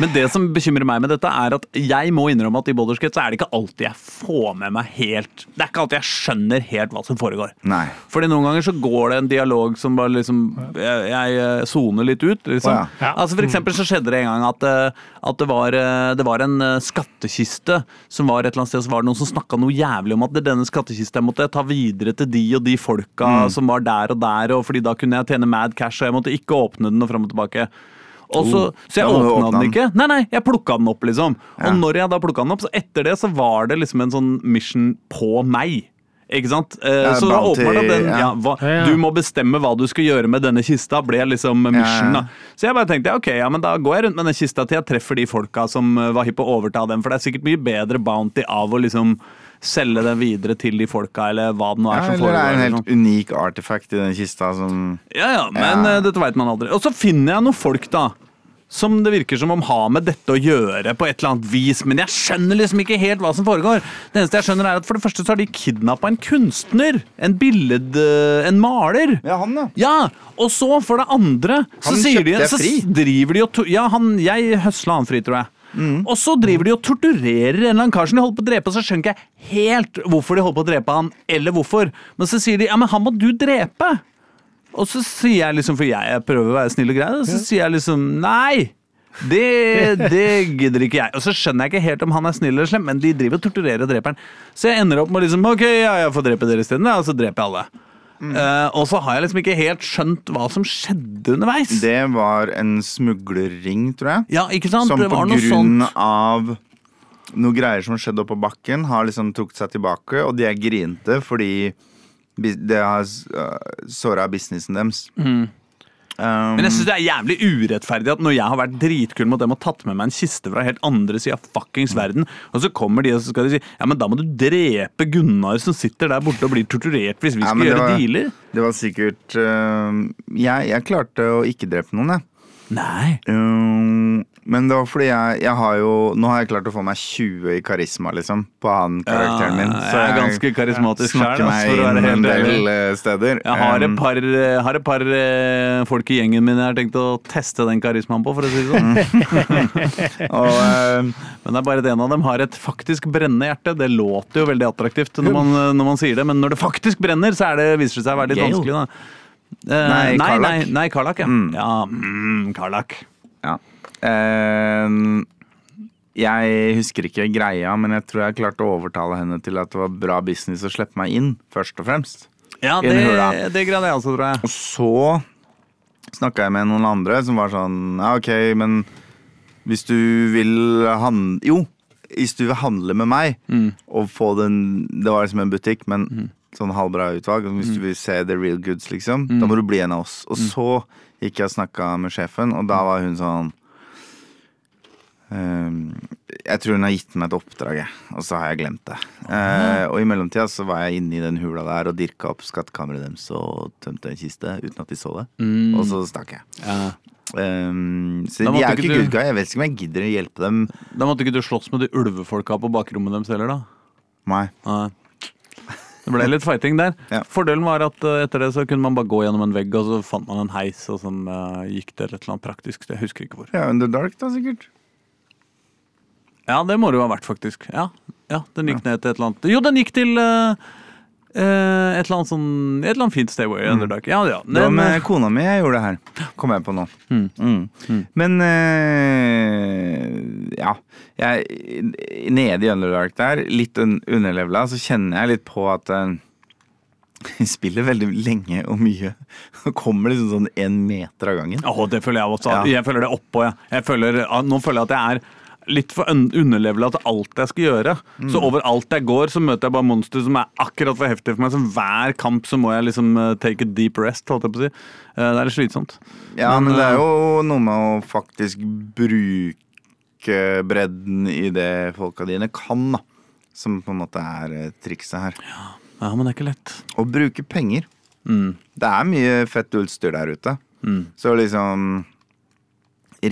Men det som bekymrer meg med dette, er at jeg må innrømme at i Boulderskate så er det ikke alltid jeg får med meg helt Det er ikke alltid jeg skjønner helt hva som foregår. Nei. Fordi noen ganger så går det en dialog som bare liksom Jeg, eh, soner litt ut, liksom. Oh, ja. Ja. Altså For eksempel så skjedde det en gang at, eh, at det, var, eh, det var en skattkiste som var et eller annet sted, så var det noen som snakka noe jævlig om at det denne skattkista jeg måtte ta videre til de og de folka Mm. som var der og der, og fordi da kunne jeg tjene mad cash, og jeg måtte ikke åpne den og fram og tilbake. Og så, Oh, så jeg da åpna den ikke. Nei, nei, jeg plukka den opp, liksom. Ja. Og når jeg da plukka den opp, så etter det så var det liksom en sånn mission på meg. Ikke sant? Eh, Ja, så bounty, åpenbart at den, ja. ja, hva, Ja, ja. Du må bestemme hva du skal gjøre med denne kista, ble liksom mission. Ja, ja. da. Så jeg bare tenkte ok, ja, men da går jeg rundt med den kista til jeg treffer de folka som eh, var hypp på å overta den, for det er sikkert mye bedre bounty av å liksom selge den videre til de folka, eller hva det nå er Ja, som eller det er en helt unik artifact i den kista som Ja, ja, men Ja. eh, dette veit man aldri. Og så finner jeg noen folk, da. Som det virker som om har med dette å gjøre på et eller annet vis. Men jeg skjønner liksom ikke helt hva som foregår. Det eneste jeg skjønner er at For det første så har de kidnappa en kunstner. En billed... En maler. Ja, han, ja. Ja, og så for det andre så Han sier de, så driver de og Ja, han, jeg høsla han fri, tror jeg. Mm. Og så driver de og torturerer en eller annen kar som de holder på å drepe, og så skjønner ikke jeg helt hvorfor de holder på å drepe han, eller hvorfor. Men så sier de ja, men han må du drepe. Og så sier jeg liksom, for jeg prøver å være snill og grei, så sier jeg liksom nei. Det, det gidder ikke jeg. Og så skjønner jeg ikke helt om han er snill eller slem, men de driver og torturerer og dreper han. Så jeg ender opp med liksom ok, ja, jeg får drepe dere isteden, og så dreper jeg alle. Eh, og så har jeg liksom ikke helt skjønt hva som skjedde underveis. Det var en smuglerring, tror jeg. ja, ikke sant? Som det på var noe grunn sånt. av noen greier som skjedde oppå bakken, har liksom trukket seg tilbake, og de er grinte fordi det har uh, såra businessen deres. Um, Men jeg synes det er jævlig urettferdig at når jeg har vært dritkul mot dem og tatt med meg en kiste fra helt andre sida av fuckings verden, og så kommer de og så skal de si ja, men da må du drepe Gunnar som sitter der borte og blir torturert hvis vi Ja, skal gjøre var- dealer. det var sikkert uh, jeg, jeg klarte å ikke drepe noen, jeg. Nei. Um, men det var fordi jeg, jeg har jo Nå har jeg klart å få meg 20 i karisma, liksom, på han karakteren min. Så jeg er ganske karismatisk snakker selv, meg inn en del eh, steder. Jeg har et Um, par, eh, har et par eh, folk i gjengen min jeg har tenkt å teste den karismaen på, for å si det sånn. [LAUGHS] og, uh, Men det er bare at en av dem har et faktisk brennende hjerte. Det låter jo veldig attraktivt når man, når man sier det, men når det faktisk brenner, så er det, viser det seg å være litt Gale. vanskelig. Da. Uh, Nei, nei, nei, Karlak. nei, Karlak, ja. Mm. Ja, mm, Karlak. Ja. Eh, jeg husker ikke greia, men jeg tror jeg klarte å overtale henne til at det var bra business å slippe meg inn, først og fremst. Ja, det, det greide jeg også, tror jeg. Og så snakka jeg med noen andre som var sånn Ja, ok, men hvis du vil handle Jo, hvis du vil handle med meg og få den Det var liksom en butikk, men sånn halvbra utvalg. Hvis Hvis du vil se the real goods, liksom, da må du bli en av oss. Og så gikk jeg og snakka med sjefen, og da var hun sånn jeg tror hun har gitt meg et oppdrag, og så har jeg glemt det. Eh, og i mellomtida så var jeg inne i den hula der og dirka opp skattkammeret deres og tømte en kiste uten at de så det. Og så stakk jeg. Ja. Um, så de er jo ikke ikke du- good guy. Jeg vet ikke om jeg gidder å hjelpe dem. Da måtte ikke du slåss med de ulvefolka på bakrommet deres heller, da? Nei. Nei. Det ble litt fighting der. [LAUGHS] Ja. Fordelen var at eh, etter det så kunne man bare gå gjennom en vegg, og så fant man en heis, og sånn uh, gikk det et eller annet praktisk. Jeg husker ikke hvor. Ja, Under Dark, da, sikkert. Ja, det må det jo ha vært, faktisk. Ja, ja den gikk ned til et eller annet Jo, den gikk til eh, eh, et eller annet sånn Et eller annet fint sted i Underdark. Ja, ja. Det var Den, med eh, kona mi jeg gjorde det her. Kom jeg på nå. Mm. Men eh, ja. Jeg, nede i Underdark der, litt un underlevela, så kjenner jeg litt på at eh, [LAUGHS] jeg spiller veldig lenge og mye. Det kommer liksom sånn én meter av gangen. Åh, det føler jeg også. Ja. Jeg føler det oppå, jeg. jeg føler, ah, nå føler jeg at jeg er litt for un underlevela til alt jeg skal gjøre. Mm. Så overalt jeg går, så møter jeg bare monstre som er akkurat for heftige for meg. Så hver kamp så må jeg liksom eh, take a deep rest, holdt jeg på å si. Eh, det er litt slitsomt. Ja, men, det er eh, jo noe med å faktisk bruke bredden i det folka dine kan, da. Som på en måte er trikset her. Ja, men det er ikke lett. Å bruke penger. Mm. Det er mye fett utstyr der ute. Mm. Så liksom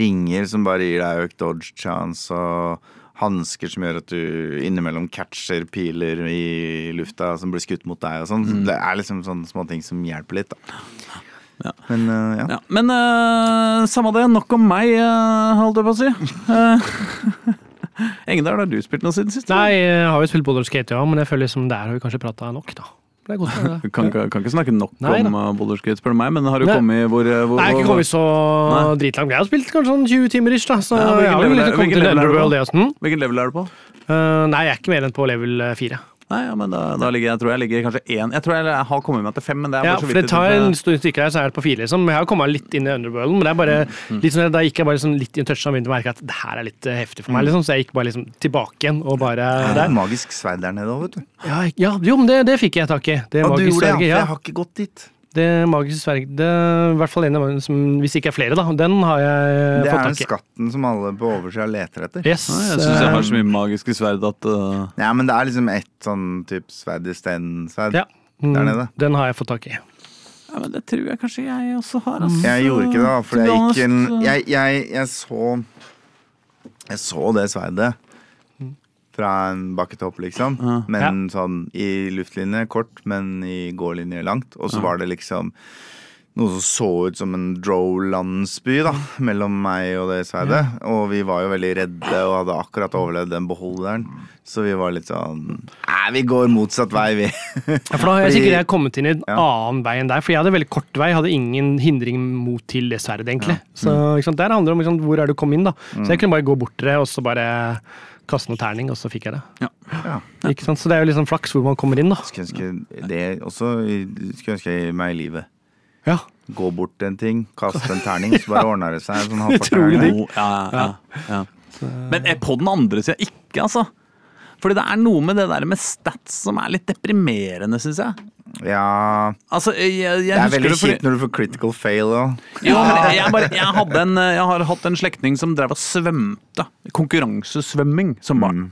Ringer som bare gir deg økt dodge chance, og hansker som gjør at du innimellom catcher piler i lufta som blir skutt mot deg og sånn. Mm. Det er liksom sånne små ting som hjelper litt, da. Ja. Men uh, ja. Ja, men uh, samme det. Nok om meg, uh, holdt jeg på å si. [LAUGHS] Uh, Engedal, har du spilt noe siden sist? Nei, jeg har jo spilt Boulder Skate, ja, men jeg føler liksom der har vi kanskje prata nok, da. Det er godt med det. [LAUGHS] Kan, kan ikke snakke nok Nei om uh, Boulder Skate, spør du meg, men har du Nei. kommet hvor, uh, hvor Nei, ikke kommet så Nei. dritlangt. Jeg har spilt kanskje sånn 20 timer ish, da. Så Ja, hvilken level er- hvilken level er du på? Hvilken level er du på? Uh, nei, jeg er ikke mer enn på level eh, fire. Nei, ja, men da, da ligger jeg, tror jeg ligger kanskje én Jeg tror jeg har kommet meg til fem, men det er Ja, bare så for det tar en stund stykke her, så er det på fire, liksom. Jeg har kommet litt inn i Underworlden, men det er bare Mm. litt sånn, da gikk jeg bare sånn litt i en touch og begynte å merke at det her er litt eh, heftig for meg, liksom. Så jeg gikk bare liksom tilbake igjen og bare Det er magisk sverd der nede òg, vet du. Ja, ja, jo, men det, det fikk jeg tak i. Det det, ja, sverget, for ja. jeg har ikke gått dit. Det magiske sverdet, det er i hvert fall en av dem som, hvis det ikke er flere, da. Den har jeg fått tak i. Det er skatten som alle på oversida leter etter. Yes. Nei, jeg syns jeg har eh, så mye magiske sverd at uh, Ja, men det er liksom ett sånn type sverd i stein-sverd. ja. Mm, Der nede. Den har jeg fått tak i. Ja, men det tror jeg kanskje jeg også har. Altså. Jeg gjorde ikke det, da, for jeg gikk en jeg, jeg, jeg så Jeg så det sverdet fra en bakketopp, liksom. Ja. Men sånn i luftlinje kort, men i gålinje langt. Og så var det liksom noe som så ut som en drow-landsby da, mellom meg og det sverdet. Og vi var jo veldig redde og hadde akkurat overlevd den beholderen. Så vi var litt sånn Nei, vi går motsatt vei, vi. [LAUGHS] Ja, for da har jeg sikkert jeg kommet inn i en Ja. annen vei enn deg. For jeg hadde veldig kort vei, hadde ingen hindring mot til det sverdet, egentlig. Så ikke sant? Der handler det om liksom, hvor er du kom inn, da. Så jeg kunne bare gå bort til det, og så bare kaste noen terning, og så fikk jeg det. Ja. Ikke sant? Så det er jo sånn flaks hvor man kommer inn, da. Skulle ønske det også Skulle ønske jeg meg i livet. Ja. Gå bort til en ting, kaste en terning, så bare [LAUGHS] ordner det seg. Sånn Utrolig digg. Ja, ja, ja, ja. Men er på den andre sida ikke, altså. Fordi det er noe med det der med stats som er litt deprimerende, syns jeg. Ja Altså, jeg, jeg, Det er veldig kjipt når du får critical fail òg. Jo, men jeg, bare, jeg, hadde en, jeg har hatt en slektning som drev og svømte. Konkurransesvømming som barn.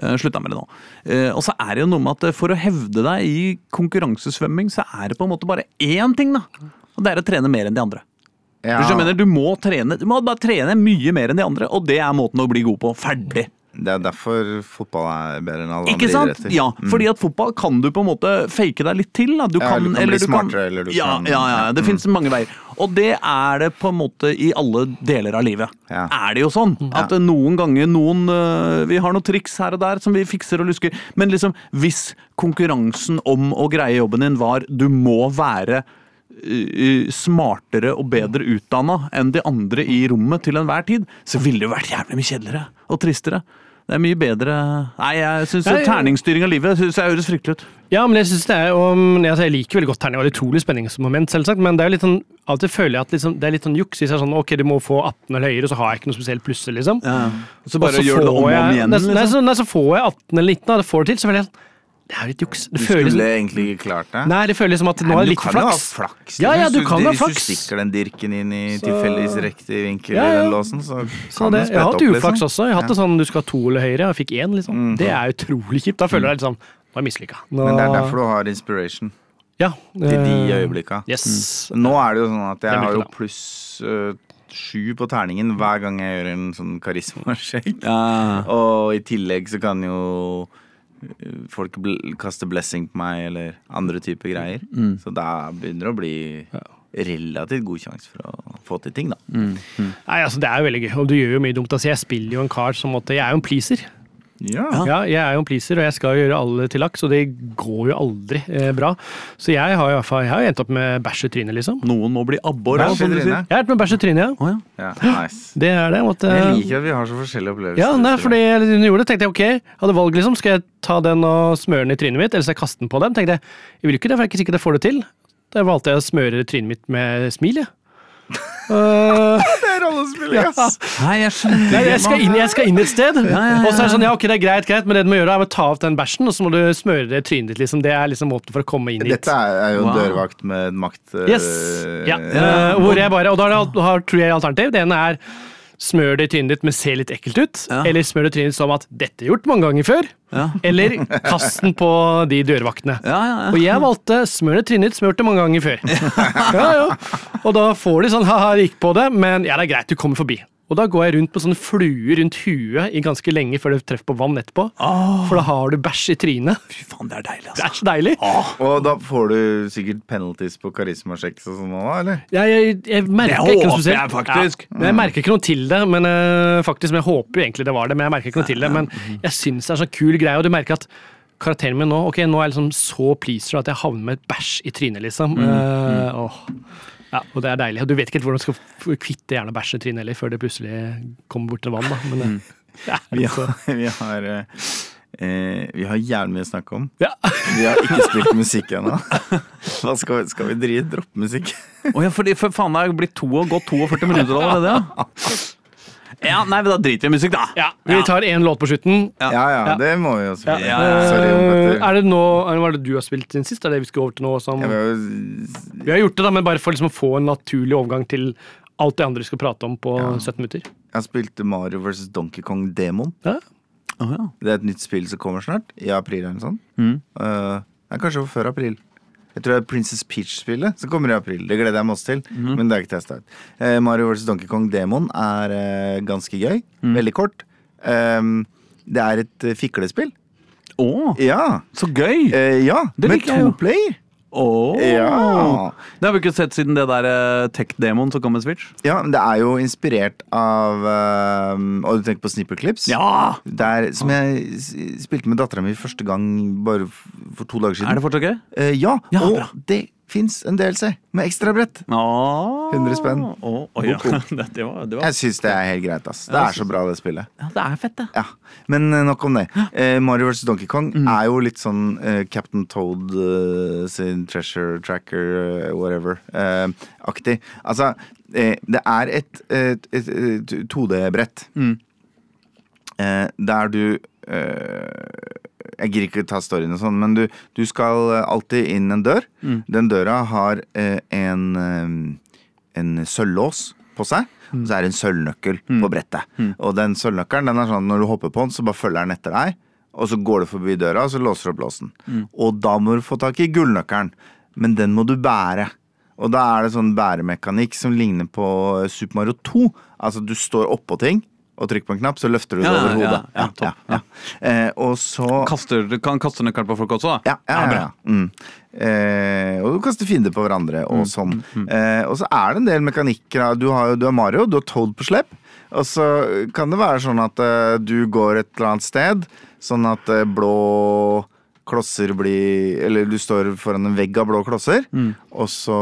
Eh, Slutta med det nå. Eh, Og så er det jo noe med at for å hevde deg i konkurransesvømming, så er det på en måte bare én ting, da. Og det er å trene mer enn de andre. Du, hva jeg mener, du må trene Du må bare trene mye mer enn de andre, og det er måten å bli god på. Ferdig. Det er derfor fotball er bedre enn alle Ikke andre idretter. Ja, Mm. fordi at fotball kan du på en måte fake deg litt til. Du Ja, kan, du kan eller bli smartere, eller du ja, kan- ja, ja, det Mm. finnes mange veier. Og det er det på en måte i alle deler av livet. Ja. Er det jo sånn at eh, noen ganger noen øh, Vi har noen triks her og der som vi fikser og lusker, men liksom hvis konkurransen om å greie jobben din var du må være smartere og bedre utdanna enn de andre i rommet til enhver tid, så ville det jo vært jævlig mye kjedeligere og tristere. Det er mye bedre Nei, jeg syns terningsstyring av livet synes jeg høres fryktelig ut. Ja, men jeg synes det er og, men jeg, jeg liker veldig godt terning, det et utrolig spenningsmoment, selvsagt. Men det er jo litt sånn, alltid føler jeg at liksom, det er litt sånn juks. Hvis jeg er sånn ok, du må få 18 eller høyere, så har jeg ikke noe spesielt plusser, liksom. Så bare så gjør det om og om igjen. Liksom. nei, Liksom. så, nei, så får jeg 18 eller 19, og det får det til, så føler jeg sånn Det er jo litt juks. Det Du føles skulle egentlig ikke klart det. Nei, det føles som at nå er det litt for Du kan jo ha flaks. flaks. Ja, ja, Hvis du kan ha flaks. Hvis du stikker den dirken inn i Så- tilfeldigvis riktig vinkel Ja, i ja. den låsen, så Så kan det, opp. jeg har hatt uflaks liksom. også. Jeg har hatt det sånn du skal ha to eller høyere, og jeg fikk én, liksom. Det er utrolig kjipt. Da føler jeg liksom Nå er jeg mislykka. Men det er derfor du har inspiration ja, til de eh, øyeblikka. Yes. Nå er det jo sånn at jeg har jo pluss øh, sju på terningen hver gang jeg gjør en sånn karismasjekk. Ja. [LAUGHS] Og i tillegg så kan jo folk bl kaster blessing på meg, eller andre typer greier. Mm. Så da begynner det å bli relativt god sjanse for å få til ting, da. Nei, altså Det er jo veldig gøy, og du gjør jo mye dumt. Altså, jeg spiller jo en kar som måtte Jeg er jo en pleaser. Ja. Ja, jeg er jo en pleaser, og jeg skal gjøre alle til laks, og det går jo aldri eh, bra. Så jeg har jo i hvert fall Jeg har jo endt opp med bæsj i trynet, liksom. Noen må bli abbor. Jeg har vært med bæsj i trynet, ja. Oh, ja. Ja, nice. [GASPS] Det er det. Måtte, Jeg liker at vi har så forskjellige opplevelser. ja, nei, fordi jeg hun gjorde det, tenkte jeg ok, hadde valg, liksom. Skal jeg ta den og smøre den i trynet mitt, eller skal jeg kaste den på dem? Tenkte jeg, jeg vil ikke det, for jeg er ikke sikker jeg får det til. Da valgte jeg å smøre trynet mitt med smil, jeg. Uh, [LAUGHS] Det er rollespill, ass! Nei, jeg skjønner Nei, jeg skal, inn, jeg skal inn et sted, ja, ja. og så er det sånn ja, ok, det er greit, greit, men det du må gjøre, er å ta av den bæsjen, og så må du smøre det i trynet ditt, liksom. Det er liksom måten for å komme inn hit. Dette er, jo Wow. dørvakt med makt. Uh, Yes. Ja. Uh, hvor jeg bare, og da har jeg tror tre alternativ. Det ene er smør det i trynet ditt, men ser litt ekkelt ut. Ja. Eller smør det i trynet som at 'dette er gjort mange ganger før'. Ja. Eller kast den på de dørvaktene. Ja, ja, ja. Og jeg valgte smør det i trynet ditt, smurt det mange ganger før. [LAUGHS] Ja, ja. Og da får de sånn 'ha-ha, gikk på det', men ja, det er greit, du kommer forbi. Og da går jeg rundt med sånne fluer rundt huet i ganske lenge før du treffer på vann etterpå. For da har du bæsj i trynet. Fy faen, det er deilig, altså. Det er så deilig. Og da får du sikkert penalties på karismasjekk og sånn òg, eller? Jeg, jeg, jeg merker Det ikke noe spesielt. jeg faktisk. Ja, jeg merker ikke noe til det, men uh, faktisk, men jeg håper jo egentlig det var det. Men jeg merker ikke noe til det, men jeg syns det er så kul greie, og du merker at karakteren min nå ok, nå er jeg liksom så pleaser at jeg havner med et bæsj i trynet, liksom. Eh, åh. Ja, og det er deilig. Og du vet ikke helt hvordan du skal kvitte gjerne bæsj i trynet heller, før det plutselig kommer bort til vann. da. Men, mm. [LAUGHS] ja, Vi har, [LAUGHS] vi har, eh, eh, vi har jævlig mye å snakke om. ja. [LAUGHS] Vi har ikke spilt musikk ennå. Hva skal, vi- skal vi drive droppe musikk? Å ja, for, for faen det er blitt to og gått 42 minutter allerede, ja. Ja, nei, men da driter vi i musikk, da. ja. Vi tar én låt på slutten. Ja. Ja ja, Ja. det må vi jo Ja. gjøre. Ja, ja. Sorry Eh, er det nå, Hva er det du har spilt siden sist? Er det vi skal over til nå? Som, Vi har gjort det, da, men bare for liksom å få en naturlig overgang til alt det andre vi skal prate om på 17 minutter. jeg har spilt Mario vs. Donkey Kong Demon. Ja. Det er et nytt spill som kommer snart. I april eller noe sånt. Mm. Uh, kanskje før april. Jeg tror det er Princess Peach-spillet som kommer i april. Det gleder jeg meg også til. Mhm. Men det er ikke testa ut. Eh, Mario vs. Donkey Kong Demon er eh, ganske gøy. Mm. Veldig kort. Um, det er et eh, fiklespill. Å, Ja. så gøy! Eh, ja. Det med to player. Åh. Ja. Det har vi ikke sett siden det der eh, tech-demoen som kom med Switch. Ja, men det er jo inspirert av eh, Og du tenker på Snipperclips? Ja! Der, som jeg spilte med dattera mi første gang bare for to dager siden. Er det fortsatt gøy? Eh, ja, Ja, og bra. det fins en DLC med ekstrabrett. Åh. 100 spenn. Oh, oh, ja. [LAUGHS] det, det var, det var Jeg syns det er helt greit. ass Det er så bra, det spillet. ja, Det er fett, det. Ja, Men eh, nok om det. Eh, Mario vs. Donkey Kong Mm. er jo litt sånn eh, Captain Toad eh, sin treasure tracker, eh, whatever, eh, aktig. Altså, det er et, et, et, et 2D-brett Mm. eh, der du eh, Jeg gidder ikke ta storyen og sånn, men du, du skal alltid inn en dør. Mm. Den døra har eh, en, eh, en sølvlås på seg. Og så er det en sølvnøkkel på brettet. Og den sølvnøkkelen den er sånn når du hopper på den, så bare følger den etter deg. Og så går du forbi døra, og så låser du opp låsen. Og da må du få tak i gullnøkkelen. Men den må du bære. Og da er det sånn bæremekanikk som ligner på Super Mario 2. Altså du står oppå ting og trykker på en knapp, så løfter du det over hodet. ja, topp, ja. Eh, og så Kaster, du kan kaste nøkkelen på folk også, da? ja, ja. Mm. Eh, og du kaster fiender på hverandre og sånn. Eh, og så er det en del mekanikker. Du har, du er Mario, du har Toad på slepp. Og så kan det være sånn at uh, du går et eller annet sted, sånn at uh, blå klosser blir Eller du står foran en vegg av blå klosser, og så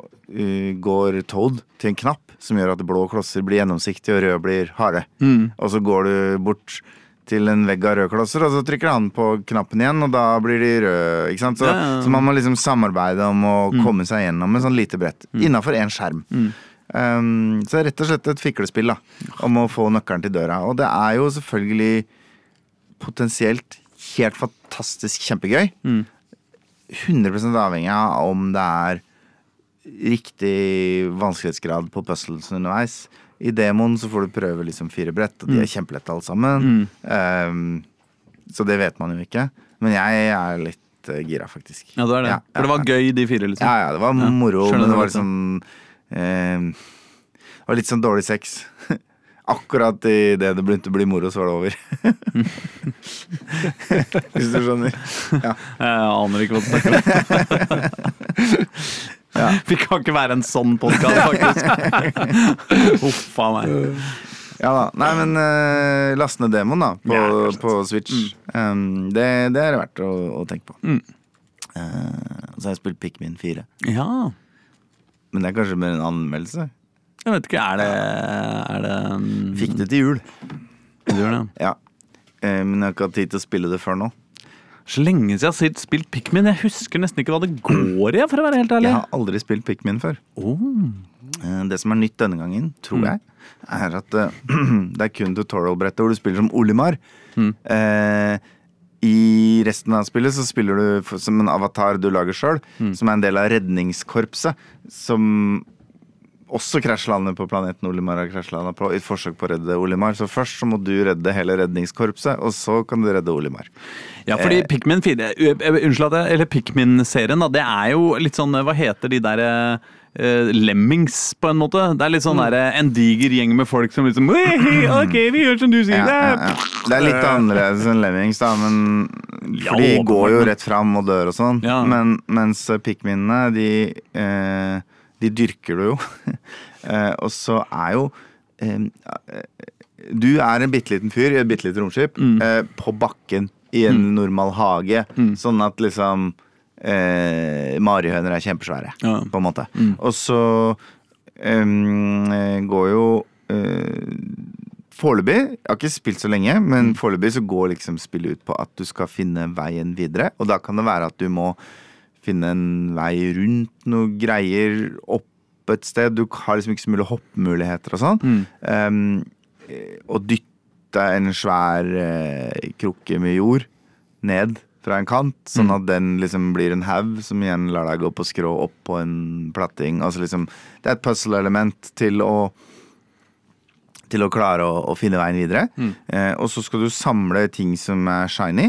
uh, går Toad til en knapp som gjør at blå klosser blir gjennomsiktige og røde blir harde. Og så går du bort til en vegg av røde klosser, og så trykker han på knappen igjen, og da blir de røde. ikke sant? Så, Ja, ja, så man må liksom samarbeide om å komme seg gjennom en sånn lite brett. Innafor én skjerm. Um, så det er rett og slett et fiklespill da, om å få nøkkelen til døra. Og det er jo selvfølgelig potensielt helt fantastisk kjempegøy. 100 avhengig av om det er riktig vanskelighetsgrad på puzzles underveis. I demoen så får du prøve liksom fire brett, og de er kjempelette alle sammen. Um, så det vet man jo ikke. Men jeg er litt uh, gira, faktisk. Ja, det er det. Ja, For det var gøy, de fire, liksom. Ja, ja, det var moro, skjønner men det var liksom eh, Det var litt sånn dårlig sex. [LAUGHS] Akkurat idet det begynte å bli moro, så var det over. [LAUGHS] [LAUGHS] Hvis du skjønner. Ja. Jeg aner ikke hva du snakker om. [LAUGHS] Vi kan ikke være en sånn podkast, faktisk. [LAUGHS] Uff a meg. ja da. Nei, men uh, last ned demoen, da, på, Ja, på Switch. Um, det, det er det verdt å, å tenke på. Mm. Uh, så har jeg spilt Pikmin 4. Ja. Men det er kanskje mer en anmeldelse. Jeg vet ikke, er det, er det um, Fikk det til jul. Du gjør det? Ja. Uh, men jeg har ikke hatt tid til å spille det før nå. Så lenge siden jeg har spilt Pikmin. Jeg husker nesten ikke hva det går i, for å være helt ærlig. Jeg har aldri spilt Pikmin før. Oh. Eh, Det som er nytt denne gangen, tror Mm. jeg, er at uh, [CLEARS THROAT] det er kun tutorial-brettet hvor du spiller som Olimar. Mm. Uh, I resten av spillet så spiller du som en avatar du lager sjøl, Mm. som er en del av redningskorpset. Som også krasjlander på planeten Olimar har krasjlanda på i et forsøk på å redde Olimar. Så først så må du redde hele redningskorpset, og så kan du redde Olimar. Ja, fordi Pikmin 4 ø, ø, Unnskyld at jeg Eller Pikmin-serien, da. Det er jo litt sånn Hva heter de der eh, Lemmings, på en måte? Det er litt sånn der, eh, en diger gjeng med folk som liksom «Wei, Ok, vi gjør som du sier. Ja, ja, ja. Det er litt annerledes enn Lemmings, da, men For de går jo rett fram og dør og sånn. Men, mens pikminene, de, eh, de dyrker du jo. [LAUGHS] eh, og så er jo eh, Du er en bitte liten fyr i et bitte lite romskip Mm. eh, på bakken i en normal hage. Sånn at liksom eh, Marihøner er kjempesvære, Ja. på en måte. Og så eh, går jo eh, Foreløpig, jeg har ikke spilt så lenge, men foreløpig så går liksom spillet ut på at du skal finne veien videre. Og da kan det være at du må finne en vei rundt noe greier, opp et sted. Du har liksom ikke så mye hoppmuligheter og sånn. Um, eh, og dytte en svær uh, krukke med jord ned fra en kant, sånn at den liksom blir en haug som igjen lar deg gå på skrå opp på en platting. Altså liksom, det er et puzzle-element til å til å klare å, å finne veien videre. Eh, og så skal du samle ting som er shiny.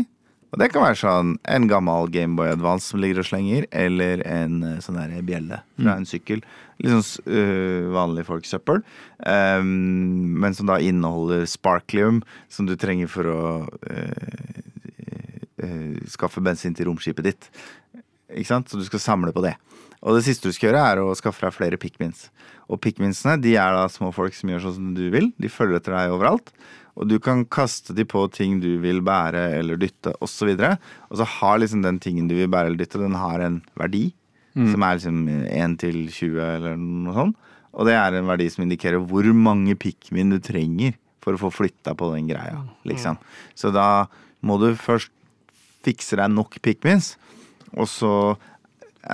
Og det kan være sånn en gammel Gameboy Advance som ligger og slenger, eller en eh, sånn der bjelle fra en sykkel. Litt sånn øh, vanlig folksøppel. Um, men som da inneholder sparklium, som du trenger for å uh, uh, skaffe bensin til romskipet ditt. Ikke sant? Så du skal samle på det. Og det siste du skal gjøre, er å skaffe deg flere pikmins. Og pikminsene de er da små folk som gjør sånn som du vil. De følger etter deg overalt. Og du kan kaste de på ting du vil bære eller dytte osv. Og, så og så har liksom den tingen du vil bære eller dytte, den har en verdi. Som er liksom 1 til 20 eller noe sånt. Og det er en verdi som indikerer hvor mange pikmin du trenger for å få flytta på den greia. liksom. Så da må du først fikse deg nok pikmins, og så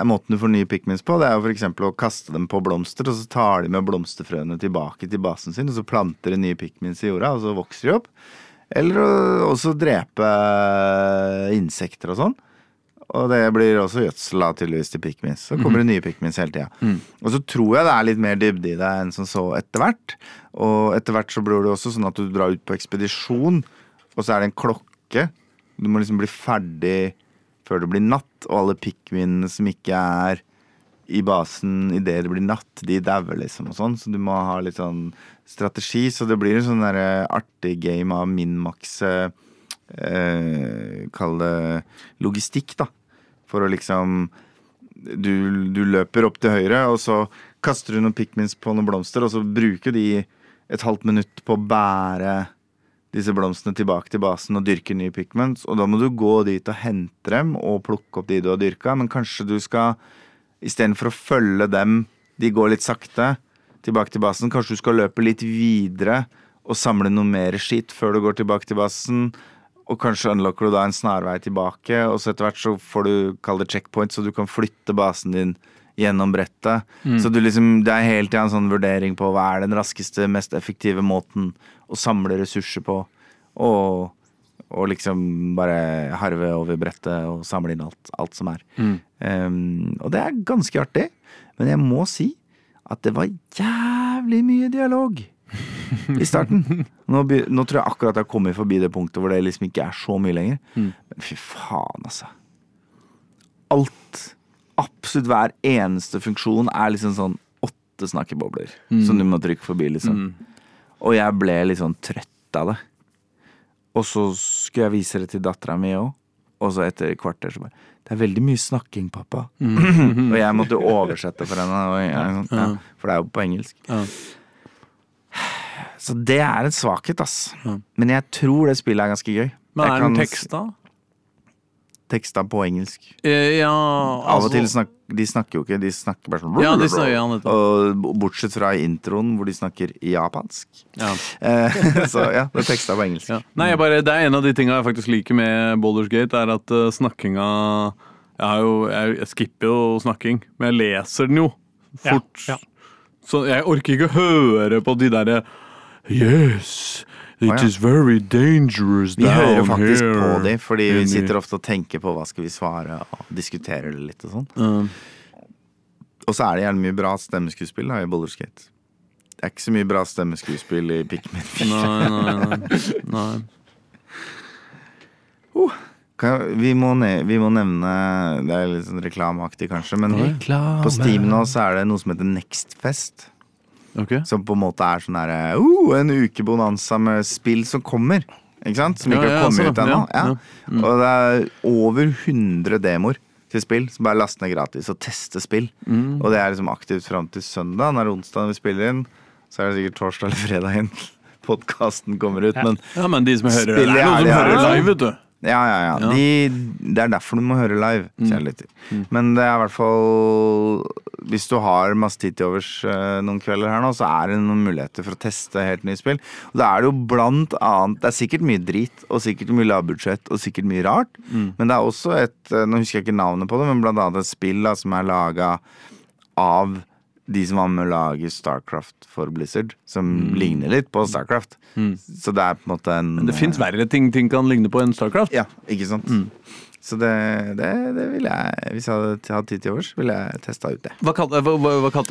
måten du får nye pikmins på, det er jo f.eks. å kaste dem på blomster, og så tar de med blomsterfrøene tilbake til basen sin, og så planter de nye pikmins i jorda, og så vokser de opp. Eller å også drepe insekter og sånn. Og det blir også gjødsel tydeligvis til pikmins. Så kommer det nye pikmins hele tida. Og så tror jeg det er litt mer dybde i det enn som så etter hvert. Og etter hvert så blir det også sånn at du drar ut på ekspedisjon, og så er det en klokke. Du må liksom bli ferdig før det blir natt, og alle pikkvinene som ikke er i basen idet det blir natt, de dauer liksom og sånn. Så du må ha litt sånn strategi. Så det blir en sånn derre artig game av min-makse eh, Kall det logistikk, da. For å liksom du, du løper opp til høyre, og så kaster du noen pikmins på noen blomster, og så bruker de et halvt minutt på å bære disse blomstene tilbake til basen og dyrke nye pigments. Og da må du gå dit og hente dem og plukke opp de du har dyrka. Men kanskje du skal, istedenfor å følge dem, de går litt sakte, tilbake til basen, kanskje du skal løpe litt videre og samle noe mer skitt før du går tilbake til basen. Og kanskje unlocker du da en snarvei tilbake, og så etter hvert så får du kall det checkpoint, så du kan flytte basen din gjennom brettet. Så du liksom, det er hele tida en sånn vurdering på hva er den raskeste, mest effektive måten å samle ressurser på. Og, og liksom bare harve over brettet og samle inn alt, alt som er. Um, og det er ganske artig. Men jeg må si at det var jævlig mye dialog [LAUGHS] i starten. Nå, nå tror jeg akkurat jeg har kommet forbi det punktet hvor det liksom ikke er så mye lenger. Men fy faen, altså. Alt, absolutt hver eneste funksjon er liksom sånn åtte snakkebobler som du må trykke forbi, liksom. Og jeg ble litt sånn trøtt av det. Og så skulle jeg vise det til dattera mi òg. Og så etter et kvarter så bare Det er veldig mye snakking, pappa. [LAUGHS] og jeg måtte oversette for henne. Og jeg, ja, for det er jo på engelsk. Ja. Så det er en svakhet, ass. Men jeg tror det spillet er ganske gøy. Men er er den tekst teksta? Teksta på engelsk. Eh, Ja, Av og til altså- snak, De snakker jo ikke, de snakker bare sånn Ja, de snakker- ja. Og bortsett fra i introen, hvor de snakker japansk. Ja. Eh, [LAUGHS] så ja, det er teksta på engelsk. Ja. Nei, jeg bare, Det er en av de tinga jeg faktisk liker med Boulders Gate, er at uh, snakkinga jeg, har jo, jeg, jeg skipper jo snakking, men jeg leser den jo fort. Ja, ja. Så jeg orker ikke å høre på de derre Yes, it is very dangerous Vi down hører faktisk here. på de, fordi vi sitter ofte og tenker på hva skal vi svare, og diskuterer det litt og sånn. Ja. Og så er det gjerne mye bra stemmeskuespill da, i Boulderskate. Det er ikke så mye bra stemmeskuespill i Pikmin 4. Nei, nei, nei. nei. [LAUGHS] Uh. Vi må, vi må nevne Det er litt sånn reklameaktig, kanskje, men på Steam nå så er det noe som heter Nextfest. Ok. Som på en måte er sånn herre uh, En uke bonanza med spill som kommer. Ikke sant? Som Ja, ikke har kommet sånn, ut ennå. ja, Ja. ja. Og det er over 100 demoer til spill som bare laster ned gratis og tester spill. Mm. Og det er liksom aktivt fram til søndag. Når onsdag vi spiller inn, så er det sikkert torsdag eller fredag inn [LAUGHS] podkasten kommer ut. Ja. Men Ja, men de som hører det, er noen som hører live, vet du. ja, ja, ja. Ja. De, det er derfor du må høre live. kjære lytter. Men det er i hvert fall Hvis du har masse tid til overs eh, noen kvelder her nå, så er det noen muligheter for å teste helt nye spill. Og da er det jo blant annet Det er sikkert mye drit, og sikkert mye lavbudsjett, og sikkert mye rart. Men det er også et eh, Nå husker jeg ikke navnet på det, men blant annet et spill da, som er laga av de som var med å lage Starcraft for Blizzard, som ligner litt på Starcraft. Så det er på en måte en Men det fins verre ting ting kan ligne på enn Starcraft. ja, ikke sant? Så det, det, det ville jeg Hvis jeg hadde hatt tid til overs, ville jeg testa ut det. Hva, kalte,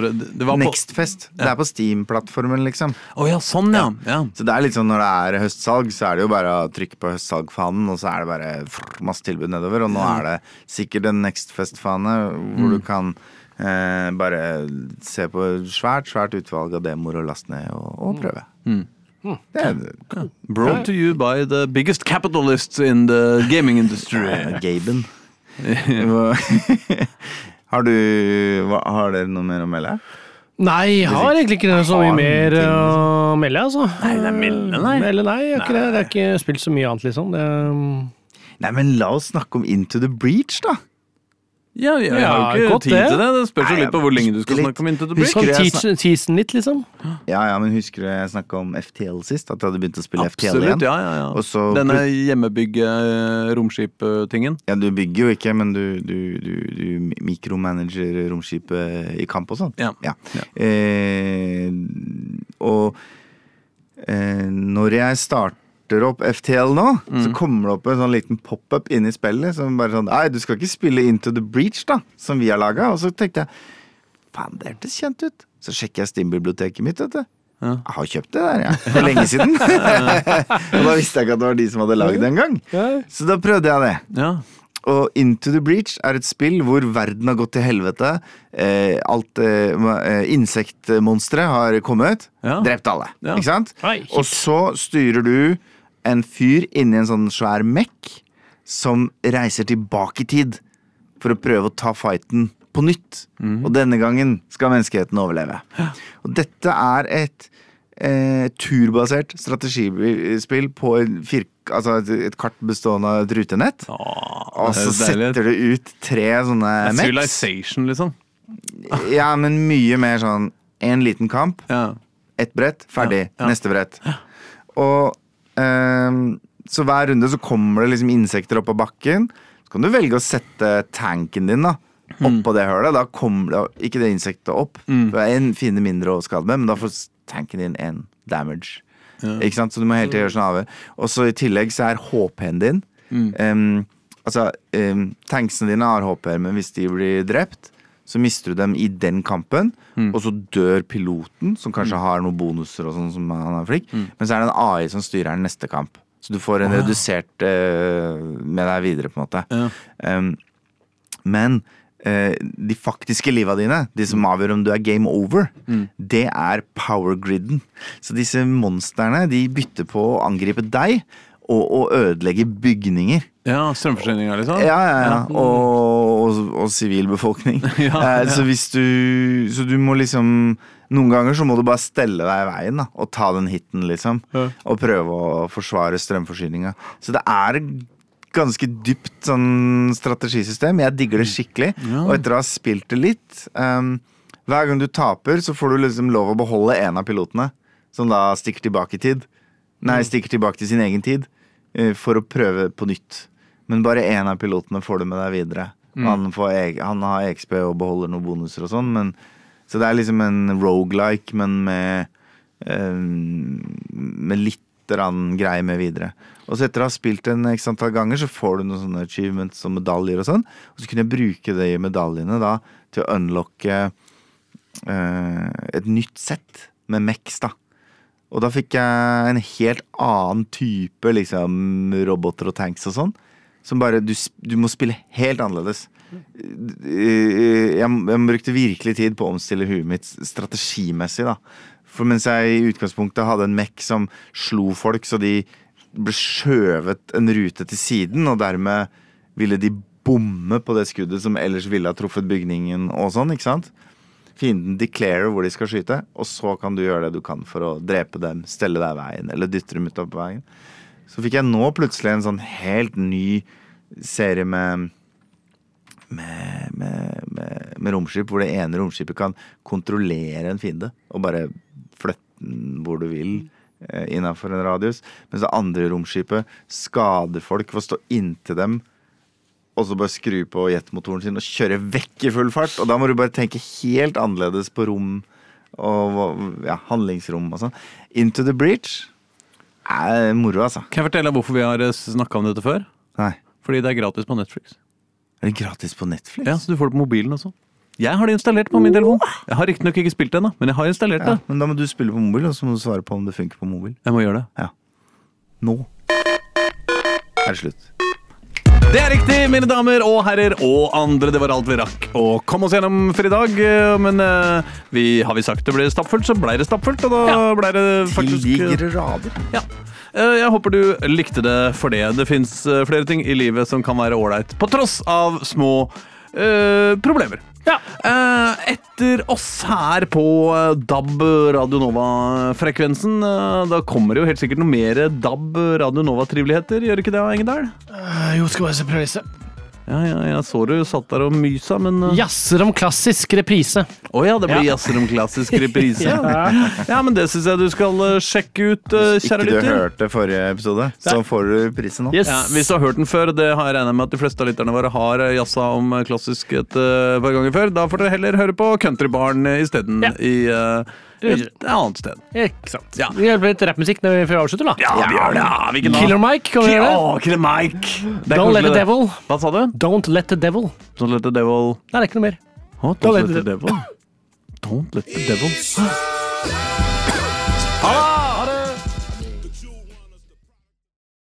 du det? Det Nextfest. Det er på Steam-plattformen, liksom. Å ja, sånn, ja. ja. Så det er litt sånn når det er høstsalg, så er det jo bare å trykke på høstsalgfanen, og så er det bare frr, masse tilbud nedover. Og nå er det sikkert en Nextfest-fane hvor du kan eh, bare se på svært, svært utvalg av demoer og laste ned og, og prøve. Det er Brought to you by the biggest capitalists in the gaming industry. [LAUGHS] eh, Gaben. [LAUGHS] Har du hva, Har dere noe mer å melde? Nei, jeg har egentlig ikke så mye mer å melde, altså. Nei, det er melde, nei. Melde, nei, jeg har ikke det. Det er ikke spilt så mye annet, liksom. Det, Nei, men la oss snakke om Into the Breach, da. Ja, jeg, Ja, har jo ikke godt tid det. til det. Det spørs jo litt på hvor lenge du skal litt. snakke om Into the Husker Breach. du jeg teach, teach litt, liksom. Ja, ja, men Husker du jeg snakka om FTL sist? At jeg hadde begynt å spille FTL igjen? Absolutt, ja, ja, ja. Og så Denne hjemmebygge-romskip-tingen. Ja, Du bygger jo ikke, men du, du, du, du mikromanager romskipet i kamp og sånn. Ja. Ja. Eh, og eh, når jeg starter opp FTL nå, så Mm. kommer det opp en sånn liten pop-up inni spillet som bare sånn Nei, du skal ikke spille Into the Breach, da, som vi har laga. Og så tenkte jeg faen, det hørtes kjent ut. Så sjekker jeg Steam-biblioteket mitt, vet du. Ja. Jeg har kjøpt det der, jeg. For lenge siden. [LAUGHS] og da visste jeg ikke at det var de som hadde lagd det engang. Så da prøvde jeg det. Ja. Og Into the Breach er et spill hvor verden har gått til helvete. Eh, alt eh, eh, Insektmonstre har kommet. Ja. Drept alle. Ja. Ikke sant? Hei. Og så styrer du en fyr inni en sånn svær mekk som reiser tilbake i tid for å prøve å ta fighten på nytt. Mm. Og denne gangen skal menneskeheten overleve. Og dette er et eh, turbasert strategispill på en fir altså et, et kart bestående av et rutenett. Og så er setter du ut tre sånne er. Civilization, liksom. [LAUGHS] Ja, men mye mer sånn en liten kamp, Ja. ett brett, ferdig. Ja, ja. Neste brett. Og Så hver runde så kommer det liksom insekter opp på bakken. Så kan du velge å sette tanken din da oppå det hølet. Da kommer det ikke det insektet opp. Det er en fiende mindre å skade med, men da får tanken din en damage. Ikke sant? Så du må hele tiden gjøre sånn avhør. Og så i tillegg så er HP-en din ehm, Altså, um, tanksene dine har HP, men hvis de blir drept, så mister du dem i den kampen, og så dør piloten, som kanskje har noen bonuser og sånn som han er flink, men så er det en AI som styrer den neste kamp. Så du får en redusert uh, med deg videre, på en måte. Ja. Um, men uh, de faktiske liva dine, de som avgjør om du er game over, det er power griden. Så disse monstrene de bytter på å angripe deg og å ødelegge bygninger. ja Strømforsyninga, liksom? Ja, ja, ja. Og, og, og sivilbefolkning. [LAUGHS] Ja, ja. Så hvis du Så du må liksom Noen ganger så må du bare stelle deg i veien da, og ta den hiten, liksom. Ja. Og prøve å forsvare strømforsyninga. Så det er ganske dypt sånn strategisystem. Jeg digger det skikkelig. Og etter å ha spilt det litt um, Hver gang du taper, så får du liksom lov å beholde en av pilotene. Som da stikker tilbake i tid. Nei, stikker tilbake til sin egen tid. Eh, For å prøve på nytt. Men bare én av pilotene får du med deg videre. Mm. Han, får, han har XP og beholder noen bonuser og sånn, men Så det er liksom en rogelike, men med eh, Med litt greie med videre. Og så etter å ha spilt en x antall ganger, så får du noen sånne achievements og medaljer og sånn. Og så kunne jeg bruke de medaljene da til å unlocke eh, et nytt sett med Mex, da. Og da fikk jeg en helt annen type liksom, roboter og tanks og sånn. Som bare du, du må spille helt annerledes. Jeg, jeg brukte virkelig tid på å omstille huet mitt strategimessig, da. For mens jeg i utgangspunktet hadde en mekk som slo folk så de ble skjøvet en rute til siden, og dermed ville de bomme på det skuddet som ellers ville ha truffet bygningen og sånn, ikke sant? Fienden declarer hvor de skal skyte, og så kan du gjøre det du kan for å drepe dem, stelle deg veien, eller dytte dem ut av veien. Så fikk jeg nå plutselig en sånn helt ny serie med med, med, med, med romskip, hvor det ene romskipet kan kontrollere en fiende og bare flytte den hvor du vil eh, innafor en radius. Mens det andre romskipet skader folk ved å stå inntil dem og så bare skru på jetmotoren sin og kjøre vekk i full fart. Og da må du bare tenke helt annerledes på rom og ja, handlingsrom og sånn. Into the breach er moro, altså. Kan jeg fortelle hvorfor vi har snakka om dette før? Nei. Fordi det er gratis på Netflix. Er det gratis på Netflix? Ja, Så du får det på mobilen også. Jeg har det installert på min telefon. Jeg har riktignok ikke spilt det ennå, men jeg har installert Ja, det. men da må du spille på mobil, og så må du svare på om det funker på mobil. Jeg må gjøre det. Ja. Nå er det slutt. Det er riktig, mine damer og herrer og andre. Det var alt vi rakk å komme oss gjennom for i dag. eh, Men eh, vi, har vi sagt det ble stappfullt, så blei det stappfullt. Og da Ja. blei det faktisk Tilligere rader. Ja. Eh, Jeg håper du likte det for det. Det fins flere ting i livet som kan være ålreit, på tross av små eh, problemer. Ja. Eh, etter oss her på eh, DAB Radio Nova-frekvensen, eh, da kommer det jo helt sikkert noe mer DAB Radio Nova-triveligheter, gjør ikke det, Engedal? Eh, jo, skal bare se prøvelse. Ja, ja, jeg så du satt der og mysa, men uh... Jazzer om klassisk reprise. Å ja, det blir Ja. jazzer om klassisk reprise. Ja. [LAUGHS] ja, men det syns jeg du skal eh, sjekke ut, Hvis Ikke kjære du lytter. hørte forrige episode, så får du prisen nå. Yes. Ja, hvis du har hørt den før, det har jeg regnet med at de fleste av lytterne våre har jazza om klassisk et uh, par ganger før, da får dere heller høre på Countrybarn eh, isteden Ja. i eh, et annet sted. Ikke sant. Ja. Vi gjør litt rappmusikk når vi før avslutter, da. vi gjør det! Ja? Killer Mike, kan vi gjøre det? Å, Killer Mike! Det er Don't let koselig, the det. devil. Hva sa du? Don't let the devil. Don't let the devil Nei, det er ikke noe mer. Å, Don't let the devil. Don't let the devil. Ha det!